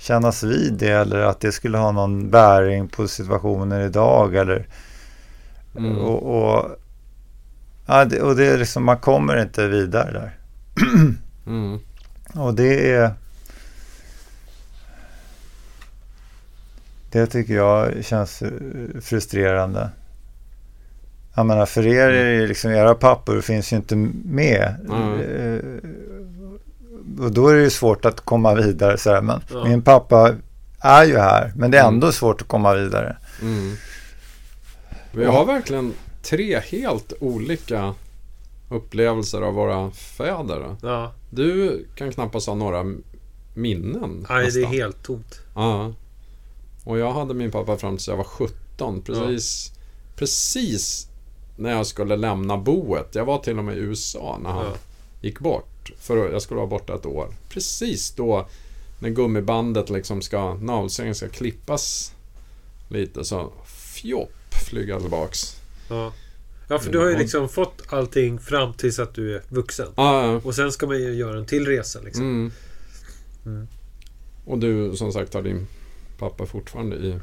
C: kännas vid det eller att det skulle ha någon bäring på situationen idag. Eller,
D: Mm.
C: och, och, ja, det, och det är liksom, man kommer inte vidare där.
D: Mm.
C: Och det är... Det tycker jag känns eh, frustrerande. Jag menar, för er är det liksom, era pappor finns ju inte med.
D: Mm.
C: Och då är det ju svårt att komma vidare. Så här. Men
A: Ja.
C: min pappa är ju här, men det är
D: Mm.
C: ändå svårt att komma vidare.
D: Mm. Vi har verkligen tre helt olika upplevelser av våra fäder.
A: Ja,
D: Du kan knappast ha några minnen.
A: nej, det är
D: nästan.
A: helt tomt.
D: Ja. Och jag hade min pappa fram tills jag var 17. Precis, precis när jag skulle lämna boet. Jag var till och med i USA när han
A: Ja.
D: gick bort. För jag skulle vara borta ett år. Precis då när gummibandet liksom ska, navelsträngen ska klippas lite så fjopp flyger jag tillbaks.
A: Ja. ja, för du har ju liksom fått allting fram tills att du är vuxen.
D: Ah, ja.
A: Och sen ska man ju göra en till resa liksom.
D: Mm.
A: Mm.
D: Och du som sagt har din pappa fortfarande i,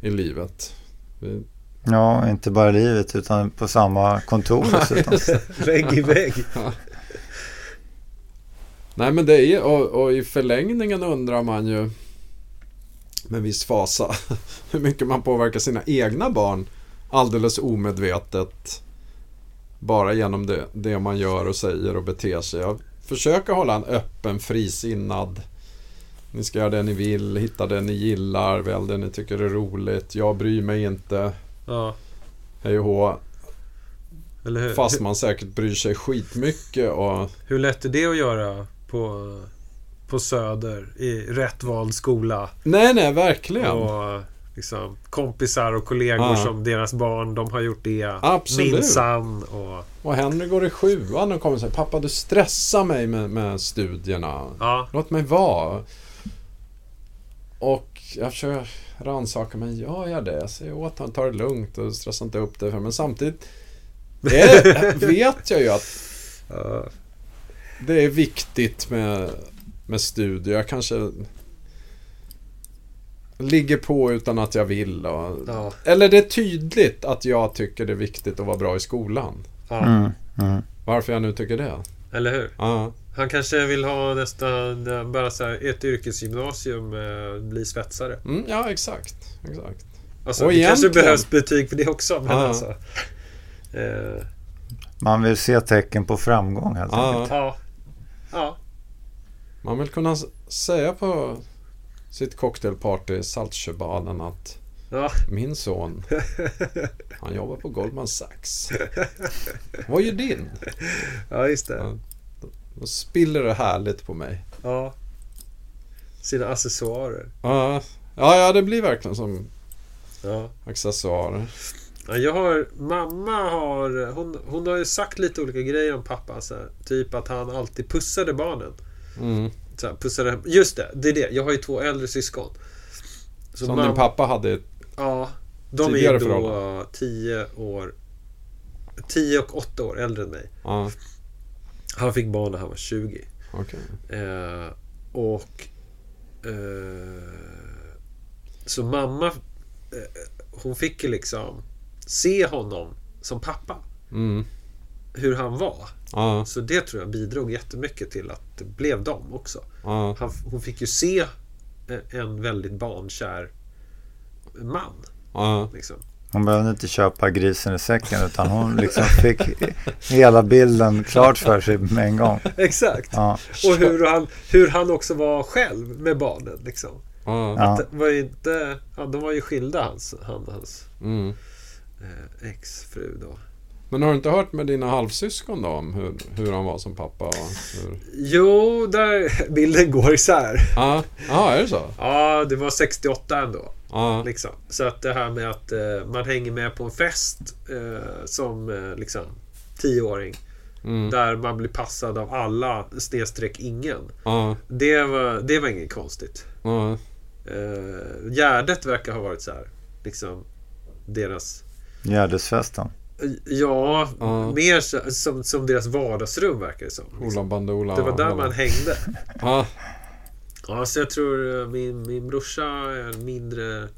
D: i livet. Vi,
C: Ja, inte bara i livet utan på samma kontor dessutom.
A: Vägg i vägg.
D: Nej men det är, och, och i förlängningen undrar man ju med viss fasa hur mycket man påverkar sina egna barn alldeles omedvetet bara genom det, det man gör och säger och beter sig. Jag försöker hålla en öppen, frisinnad ni ska göra det ni vill, hitta det ni gillar, väl det ni tycker är roligt. Jag bryr mig inte.
A: Ja,
D: Hej och hå. Fast man säkert bryr sig skitmycket och
A: Hur lätt är det att göra på, på Söder i rätt vald skola?
D: Nej, nej, verkligen.
A: Och liksom, kompisar och kollegor
D: Ja.
A: som deras barn, de har gjort det.
D: Absolut.
A: Minsann. Och,
D: Och Henry går i sjuan och kommer och säger Pappa du stressar mig med, med studierna.
A: ja,
D: Låt mig vara. Och jag försöker rannsaka mig. Gör jag det? Jag säger åt honom, ta det lugnt och stressa inte upp det. Men samtidigt det vet jag ju att
A: ja,
D: det är viktigt med, med studier. Jag kanske ligger på utan att jag vill. Och,
A: ja,
D: Eller det är tydligt att jag tycker det är viktigt att vara bra i skolan.
A: ja.
C: Mm, mm.
D: Varför jag nu tycker det.
A: Eller hur?
D: Ja,
A: Han kanske vill ha nästan bara så här, ett yrkesgymnasium, eh, bli svetsare.
D: mm, ja exakt. exakt.
A: Alltså,
D: Och
A: det kanske
D: egentligen-
A: behövs betyg för det också. Men
D: Ja.
A: alltså, eh,
C: Man vill se tecken på framgång helt enkelt.
D: Ja,
A: ja.
D: Man vill kunna säga på sitt cocktailparty i Saltsjöbaden att
A: Ja.
D: min son, han jobbar på Goldman Sachs. Vad gör din?
A: ja, just det.
D: Ja. Då spiller det härligt på mig.
A: Ja. Sina accessoarer.
D: Ja, ja, ja det blir verkligen som
A: Ja.
D: accessoarer.
A: Ja, Jag har, mamma har, hon, hon har ju sagt lite olika grejer om pappa. Så här, typ att han alltid pussade barnen.
D: Mm.
A: Så här, pussade, just det, det är det. Jag har ju två äldre syskon. Så
D: Som
A: mam-
D: din pappa hade
A: Ja, de är då
D: förhållande.
A: 10 år 10 och 8 år äldre än mig.
D: Ja,
A: Han fick barn när han var 20.
D: okej.
A: Eh, och eh, Så mamma eh, Hon fick ju liksom Se honom som pappa.
D: Mm.
A: Hur han var.
D: Ja,
A: Så det tror jag bidrog jättemycket till att det blev dem också.
D: ja,
A: Han, hon fick ju se en, en väldigt barnkär man.
D: ja.
A: Liksom.
C: Hon behövde inte köpa grisen i säcken utan hon liksom fick hela bilden klart för sig med en gång.
A: Exakt.
C: Ja,
A: Och hur han, hur han också var själv med barnen. Liksom.
D: ja.
A: Det var inte, ja, de var ju skilda hans, han och hans
D: Mm.
A: Eh, exfru då.
D: Men har du inte hört med dina halvsyskon då om hur, hur han var som pappa? Och hur...
A: Jo, där bilden går isär.
D: Ja, ah, är det så?
A: Ja, det var 68 ändå.
D: Ja,
A: Liksom. Så att det här med att eh, man hänger med på en fest eh, som eh, liksom tioåring.
D: mm,
A: Där man blir passad av alla snedstreck ingen.
D: ja,
A: Det var, det var inget konstigt.
D: ja,
A: Eh, Gärdet verkar ha varit så här. Liksom deras...
C: Gärdesfesten.
A: Ja,
D: Ja.
A: mer så, som, som deras vardagsrum verkar det som.
D: Ola
A: Liksom.
D: Bandola.
A: Det var där man hängde.
D: Ja,
A: Ja, så jag tror eh, min, min brorsa är mindre...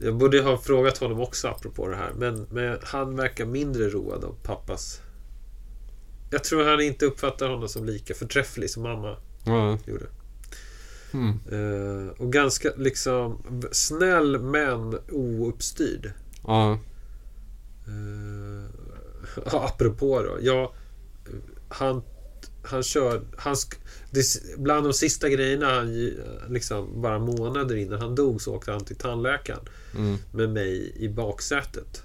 A: Jag borde ha frågat honom också apropå det här. Men, men han verkar mindre road av pappas... Jag tror han inte uppfattar honom som lika förträfflig som mamma
D: ja,
A: gjorde.
D: mm,
A: Eh, och ganska liksom snäll men ouppstyrd.
D: Ja,
A: Uh, apropå då. Ja, han, han kör... Han, det, bland de sista grejerna han liksom bara månader innan han dog så åkte han till tandläkaren
D: mm,
A: med mig i baksätet.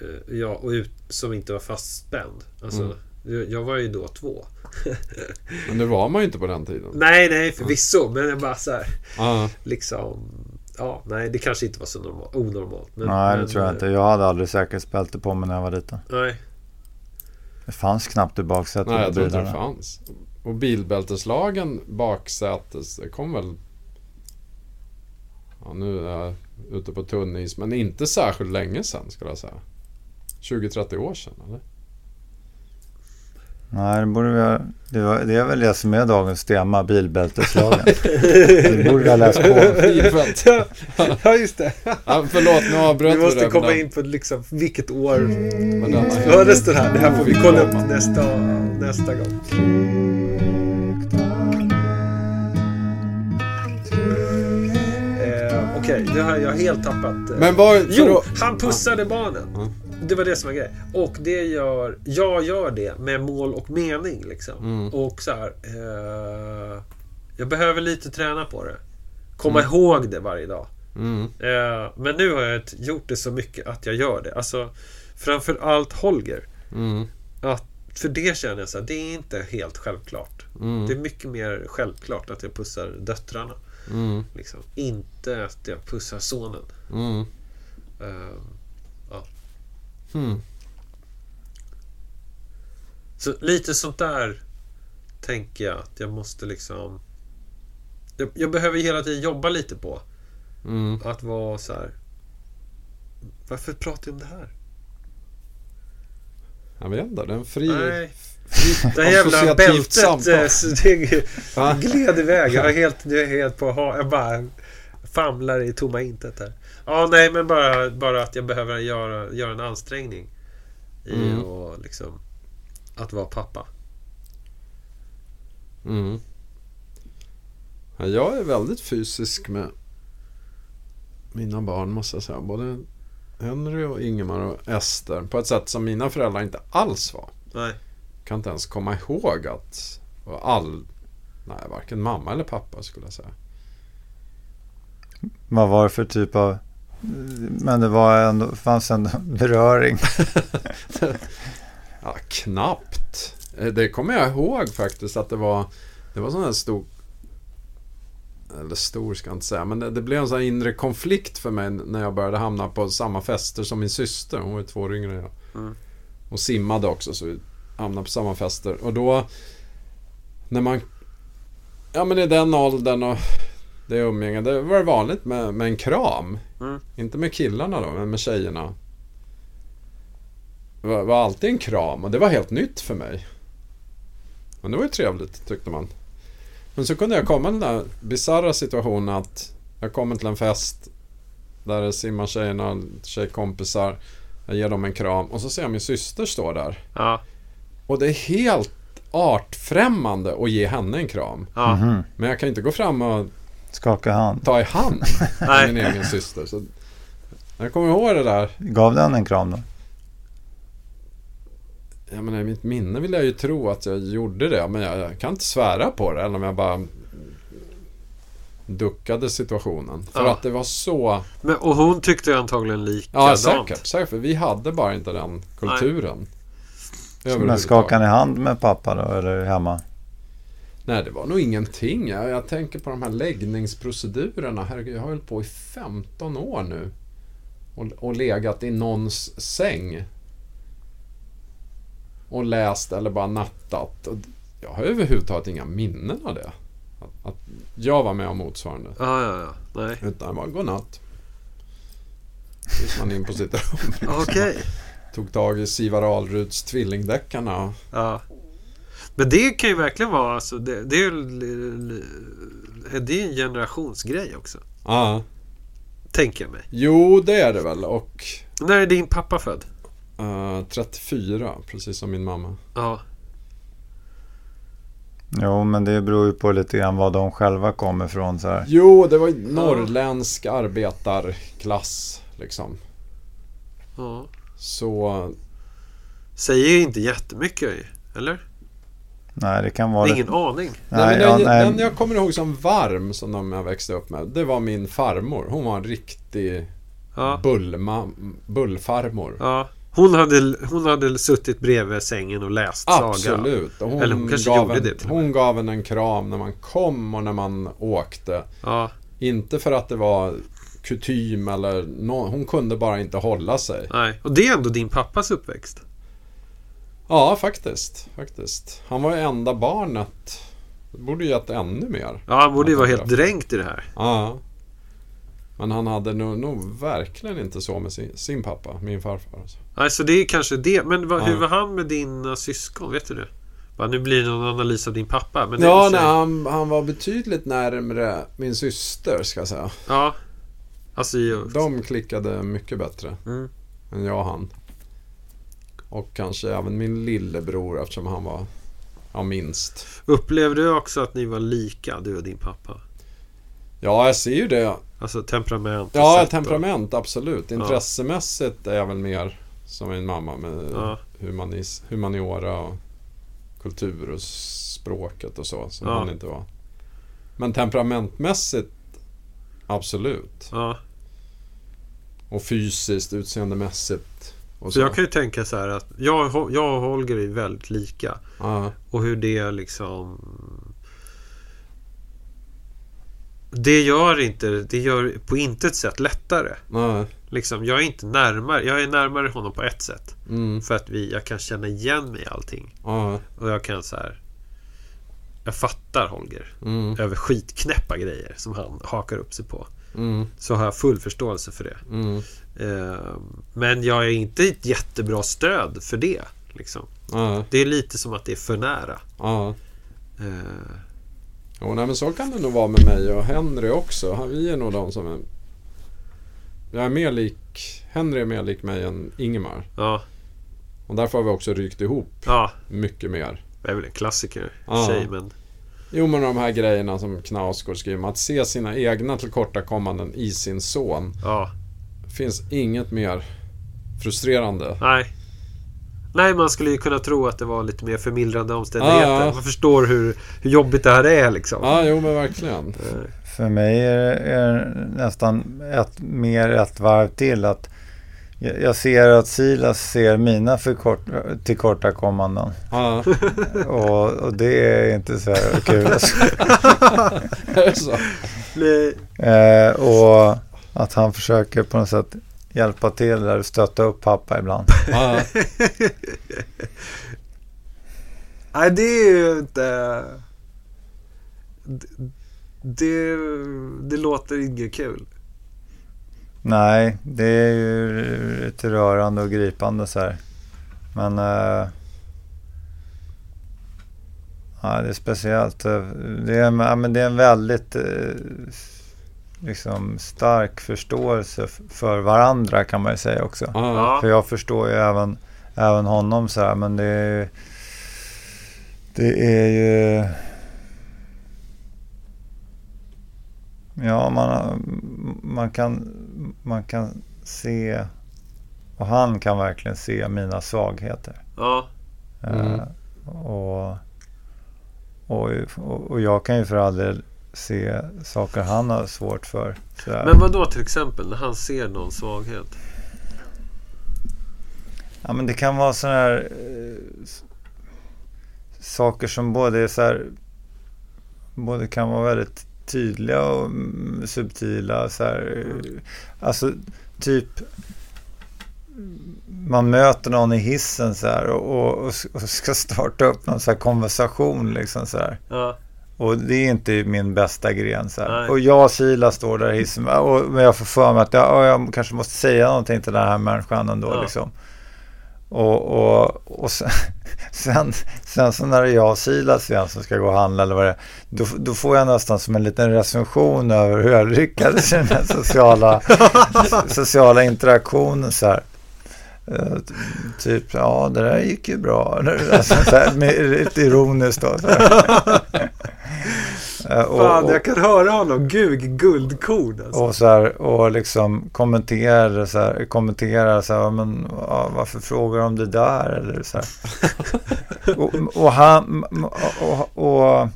A: Eh, ja, och ut, som inte var fastspänd. Alltså,
D: Mm.
A: jag, var ju då två.
D: Men det var man ju inte på den tiden.
A: Nej, nej förvisso. Men jag bara så här,
D: Ja,
A: liksom... Ja, nej, det kanske inte var så normal, onormalt. Men,
C: Nej, det
A: men,
C: tror jag
A: eh,
C: inte. Jag hade aldrig säkerhetsbälte på mig när jag var liten.
A: Nej.
C: Det fanns knappt i baksätet
D: nej jag tror inte det fanns. Och bilbälteslagen baksätes, det kom väl... Ja, nu är jag ute på tunn is, men inte särskilt länge sedan skulle jag säga. 20-30 år sedan, eller?
C: Nej, det borde vi ha, det, var, det är väl det som är dagens tema, bilbälteslagen. det borde vi ha läst på.
A: Ja, just det.
D: Ja, förlåt, nu avbröt
A: Vi
D: vi
A: måste
D: det.
A: komma
D: men-
A: in på liksom, vilket år
D: denna
A: hördes det här. Det här får vi kolla upp nästa, nästa gång. Eh, Okej, nu har jag helt tappat... eh.
D: Men vad... för
A: Jo,
D: då-
A: han pussade barnen.
D: Ja.
A: Det var det som var grejen. Och det gör... Jag gör det med mål och mening liksom.
D: Mm.
A: Och så här... Eh, jag behöver lite träna på det. Komma ihåg det varje dag.
D: Mm,
A: Eh, men nu har jag gjort det så mycket att jag gör det. Alltså, framför allt Holger.
D: mm,
A: Att, för det känner jag så här, det är inte helt självklart.
D: mm,
A: Det är mycket mer självklart att jag pussar döttrarna.
D: mm,
A: Liksom. Inte att jag pussar sonen.
D: mm,
A: Eh,
D: mm.
A: så lite sånt där tänker jag att jag måste liksom... Jag, jag behöver hela tiden jobba lite på.
D: Mm.
A: Att vara så här... Varför pratar jag om det här?
D: Jag vet inte, det är en fri...
A: Nej. Det här jävla bältet eh, det gled iväg. Jag är helt, jag är helt på Jag bara famlar i tomma intet här. Ja, nej, men bara, bara att jag behöver göra, göra en ansträngning i
D: Mm.
A: och liksom att vara pappa.
D: Mm. Ja, jag är väldigt fysisk med mina barn måste jag säga. Både Henry och Ingemar och Ester. På ett sätt som mina föräldrar inte alls var.
A: Nej.
D: Kan inte ens komma ihåg att och all... Nej, varken mamma eller pappa skulle jag säga.
C: Vad var det för typ av... Men det var ändå, fanns en beröring.
D: Ja, knappt. Eh, Det kommer jag ihåg faktiskt att det var Det var sån här stor Eller stor ska jag inte säga men det, det blev en sån här inre konflikt för mig när jag började hamna på samma fester som min syster. Hon var ju två år yngre än jag.
A: Mm.
D: Och simmade också så vi hamnade på samma fester. Och då När man Ja men i den åldern och det umgänge, det var vanligt med, med en kram.
A: Mm.
D: Inte med killarna då, men med tjejerna. Det var, var alltid en kram och det var helt nytt för mig. Men det var ju trevligt tyckte man. Men så kunde jag komma i den där bisarra situationen att jag kommer till en fest där det simmar tjejerna, tjejkompisar. Jag ger dem en kram och så ser jag min syster stå där.
A: Ja.
D: Och det är helt artfrämmande att ge henne en kram.
A: Ja.
C: Mhm.
D: Men jag kan inte gå fram och
C: Skaka hand.
D: ta i hand med
A: Nej.
D: min egen syster. Så jag kommer ihåg det där.
C: Gav den en kram då?
D: Jag menar, i mitt minne vill jag ju tro att jag gjorde det. Men jag, jag kan inte svära på det. Eller om jag bara duckade situationen. För
A: Ja.
D: att det var så...
A: Men, och hon tyckte antagligen likadant.
D: Ja, säkert. säkert. För vi hade bara inte den kulturen.
C: Men skakar ni hand med pappa då, eller hemma?
D: Nej, det var nog ingenting. Jag, jag tänker på de här läggningsprocedurerna. Herregud, jag har hållit på i 15 år nu. Och, och legat i någons säng. Och läst eller bara nattat. Och jag har överhuvudtaget inga minnen av det. Att, att jag var med om motsvarande.
A: Ja, ja, ja. Nej.
D: Utan var godnatt. Så gick man in på sitt rum.
A: Okej.
D: Tog tag i Sivar Ahlruds tvillingdeckarna.
A: Ja. Men det kan ju verkligen vara... Alltså, det, det, är, ju- det är en generationsgrej också.
D: Ja.
A: Tänker jag mig.
D: Jo, det är det väl. Och
A: När är din pappa född?
D: eh, 34, precis som min mamma.
A: Ja.
C: Jo, men det beror ju på lite grann vad de själva kommer ifrån så här.
D: Jo, det var ju norrländsk arbetarklass liksom.
A: ja.
D: Så,
A: Säger ju inte jättemycket. Eller?
C: Nej, det kan vara lite...
A: Ingen aning.
D: nej,
C: Nej,
D: men
C: ja,
D: den,
C: nej.
D: den jag kommer ihåg som varm som de jag växte upp med. Det var min farmor. Hon var en riktig
A: Ja.
D: bullma, bullfarmor.
A: ja. Hon, hade, hon hade suttit bredvid sängen och läst saga.
D: Absolut. Hon,
A: Eller hon kanske gjorde
D: en,
A: det.
D: Hon gav en en kram när man kom och när man åkte.
A: Ja.
D: Inte för att det var kutym eller nå Hon kunde bara inte hålla sig.
A: Nej. Och det är ändå din pappas uppväxt.
D: Ja, faktiskt. faktiskt. Han var ju enda barnet. Det borde ju gett ännu mer.
A: Ja, han borde ju vara helt dränkt i det här.
D: Ja. Men han hade nog, nog verkligen inte så med sin, sin pappa, min farfar. Alltså.
A: Nej, så det är kanske det. Men hur
D: Ja.
A: var han med dina syskon? Vet du det? Bara, nu blir det någon analys av din pappa. Men
D: Ja, nej, han, han var betydligt närmre min syster, ska jag säga.
A: Ja. Alltså,
D: De klickade mycket bättre
A: Mm.
D: än jag och han. Och kanske även min lillebror eftersom han var ja, minst.
A: Upplevde du också att ni var lika, du och din pappa?
D: Ja, jag ser ju det.
A: Alltså temperament
D: Ja,
A: sätt och-
D: temperament, absolut. Intressemässigt är jag väl mer som min mamma med
A: Ja.
D: humanis, humaniora och kultur och språket och så, som
A: Ja.
D: han inte var. Men temperamentmässigt, absolut.
A: Ja.
D: Och fysiskt, utseendemässigt. Och
A: Så jag kan ju tänka så här att jag, jag och Holger är väldigt lika.
D: ja,
A: Och hur det liksom... Det gör inte, det gör på intet sätt lättare.
D: nej,
A: Liksom, jag är inte närmare, jag är närmare honom på ett sätt.
D: mm,
A: För att vi, jag kan känna igen mig i allting.
D: ja,
A: Och jag kan så här... Jag fattar Holger.
D: mm,
A: Över skitknäppa grejer som han hakar upp sig på.
D: mm,
A: Så har jag full förståelse för det.
D: Mm,
A: Eh, Men jag är inte ett jättebra stöd för det. Liksom.
D: ja,
A: Det är lite som att det är för nära.
D: ja.
A: Eh,
D: Jo, nej, men så kan det nog vara med mig och Henry också. Vi är nog de som är... Jag är mer lik... Henry är mer lik mig än Ingemar.
A: Ja,
D: Och därför har vi också rykt ihop
A: ja.
D: mycket mer.
A: Det är väl en klassiker
D: Ja.
A: sig, men...
D: Jo, men de här grejerna som Knausgård skriver om. Att se sina egna tillkortakommanden i sin son.
A: Ja,
D: finns inget mer frustrerande.
A: nej. Nej, man skulle ju kunna tro att det var lite mer förmildrande omständigheter.
D: Ja, ja.
A: Man förstår hur, hur jobbigt det här är liksom.
D: Ja, jo men verkligen.
A: Eh,
C: För mig är det är det nästan ett, mer ett varv till. att jag ser att Silas ser mina förkort, tillkortakommanden.
D: Ja,
C: Och, och det är inte så här kul. Alltså. Eh, och att han försöker på något sätt hjälpa till eller stötta upp pappa ibland.
D: Ja,
A: Nej, det är ju inte... Det, det, det låter inget kul.
C: Nej, det är ju lite rörande och gripande så här. Men ja, det är speciellt. Det är, ja, men det är en väldigt eh, liksom stark förståelse för varandra kan man ju säga också.
D: ja,
C: För jag förstår ju även, även honom så här, men det är ju... Det är ju... Ja, man, man, kan, man kan se... Och han kan verkligen se mina svagheter.
A: Ja,
D: Mm.
C: Eh, och, och, och, och jag kan ju för all del se saker han har svårt för. Sådär.
A: Men vad då till exempel när han ser någon svaghet?
C: Ja, men det kan vara sådana här eh, saker som både är så här, både kan vara väldigt tydliga och mm, subtila. Så här, eh, alltså typ man möter någon i hissen så här och, och, och ska starta upp någon så konversation liksom så här.
A: Ja,
C: Och det är inte min bästa gren. Så här. Och jag och Sila står där i hissen. Och, men jag får för mig att jag, ja, jag kanske måste säga någonting till den här människan ändå.
A: Ja.
C: Liksom. Och, och, och sen, sen, sen så när det är jag och Silas igen som ska gå och handla eller vad det är. Då, då får jag nästan som en liten recension över hur jag lyckades i den här sociala, sociala interaktionen. Så här. Eh, typ, ja det där gick ju bra. Alltså, så här, med, lite ironiskt då. Eh, och-
A: Fan, jag kan höra honom. Gud, guldkorn alltså.
C: och så här, och liksom kommenterar så här, kommenterar så här, men ja, varför frågar de det där eller så och, och han, och, och,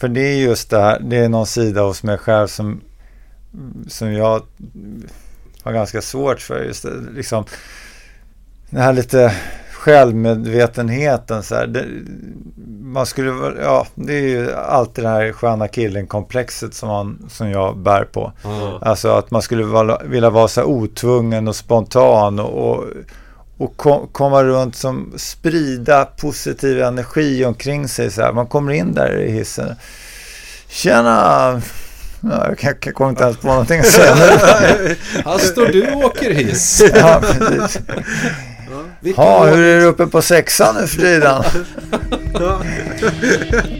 C: för det är just det här, det är någon sida hos mig själv som, som jag har ganska svårt för just det, liksom, den här lite självmedvetenheten så här, det, man skulle, ja, det är ju alltid det här sköna killen-komplexet som, man, som jag bär på.
D: Ja.
C: Alltså att man skulle vara, vilja vara så här otvungen och spontan och, och, och kom, komma runt som sprida positiv energi omkring sig. Så här. Man kommer in där i hissen. Tjena! Ja, jag, kan, jag kommer inte ens på någonting att säga nu.
D: Här står du och åker hiss.
C: Ja, precis. Ja, hur är det uppe på sexan nu för tiden?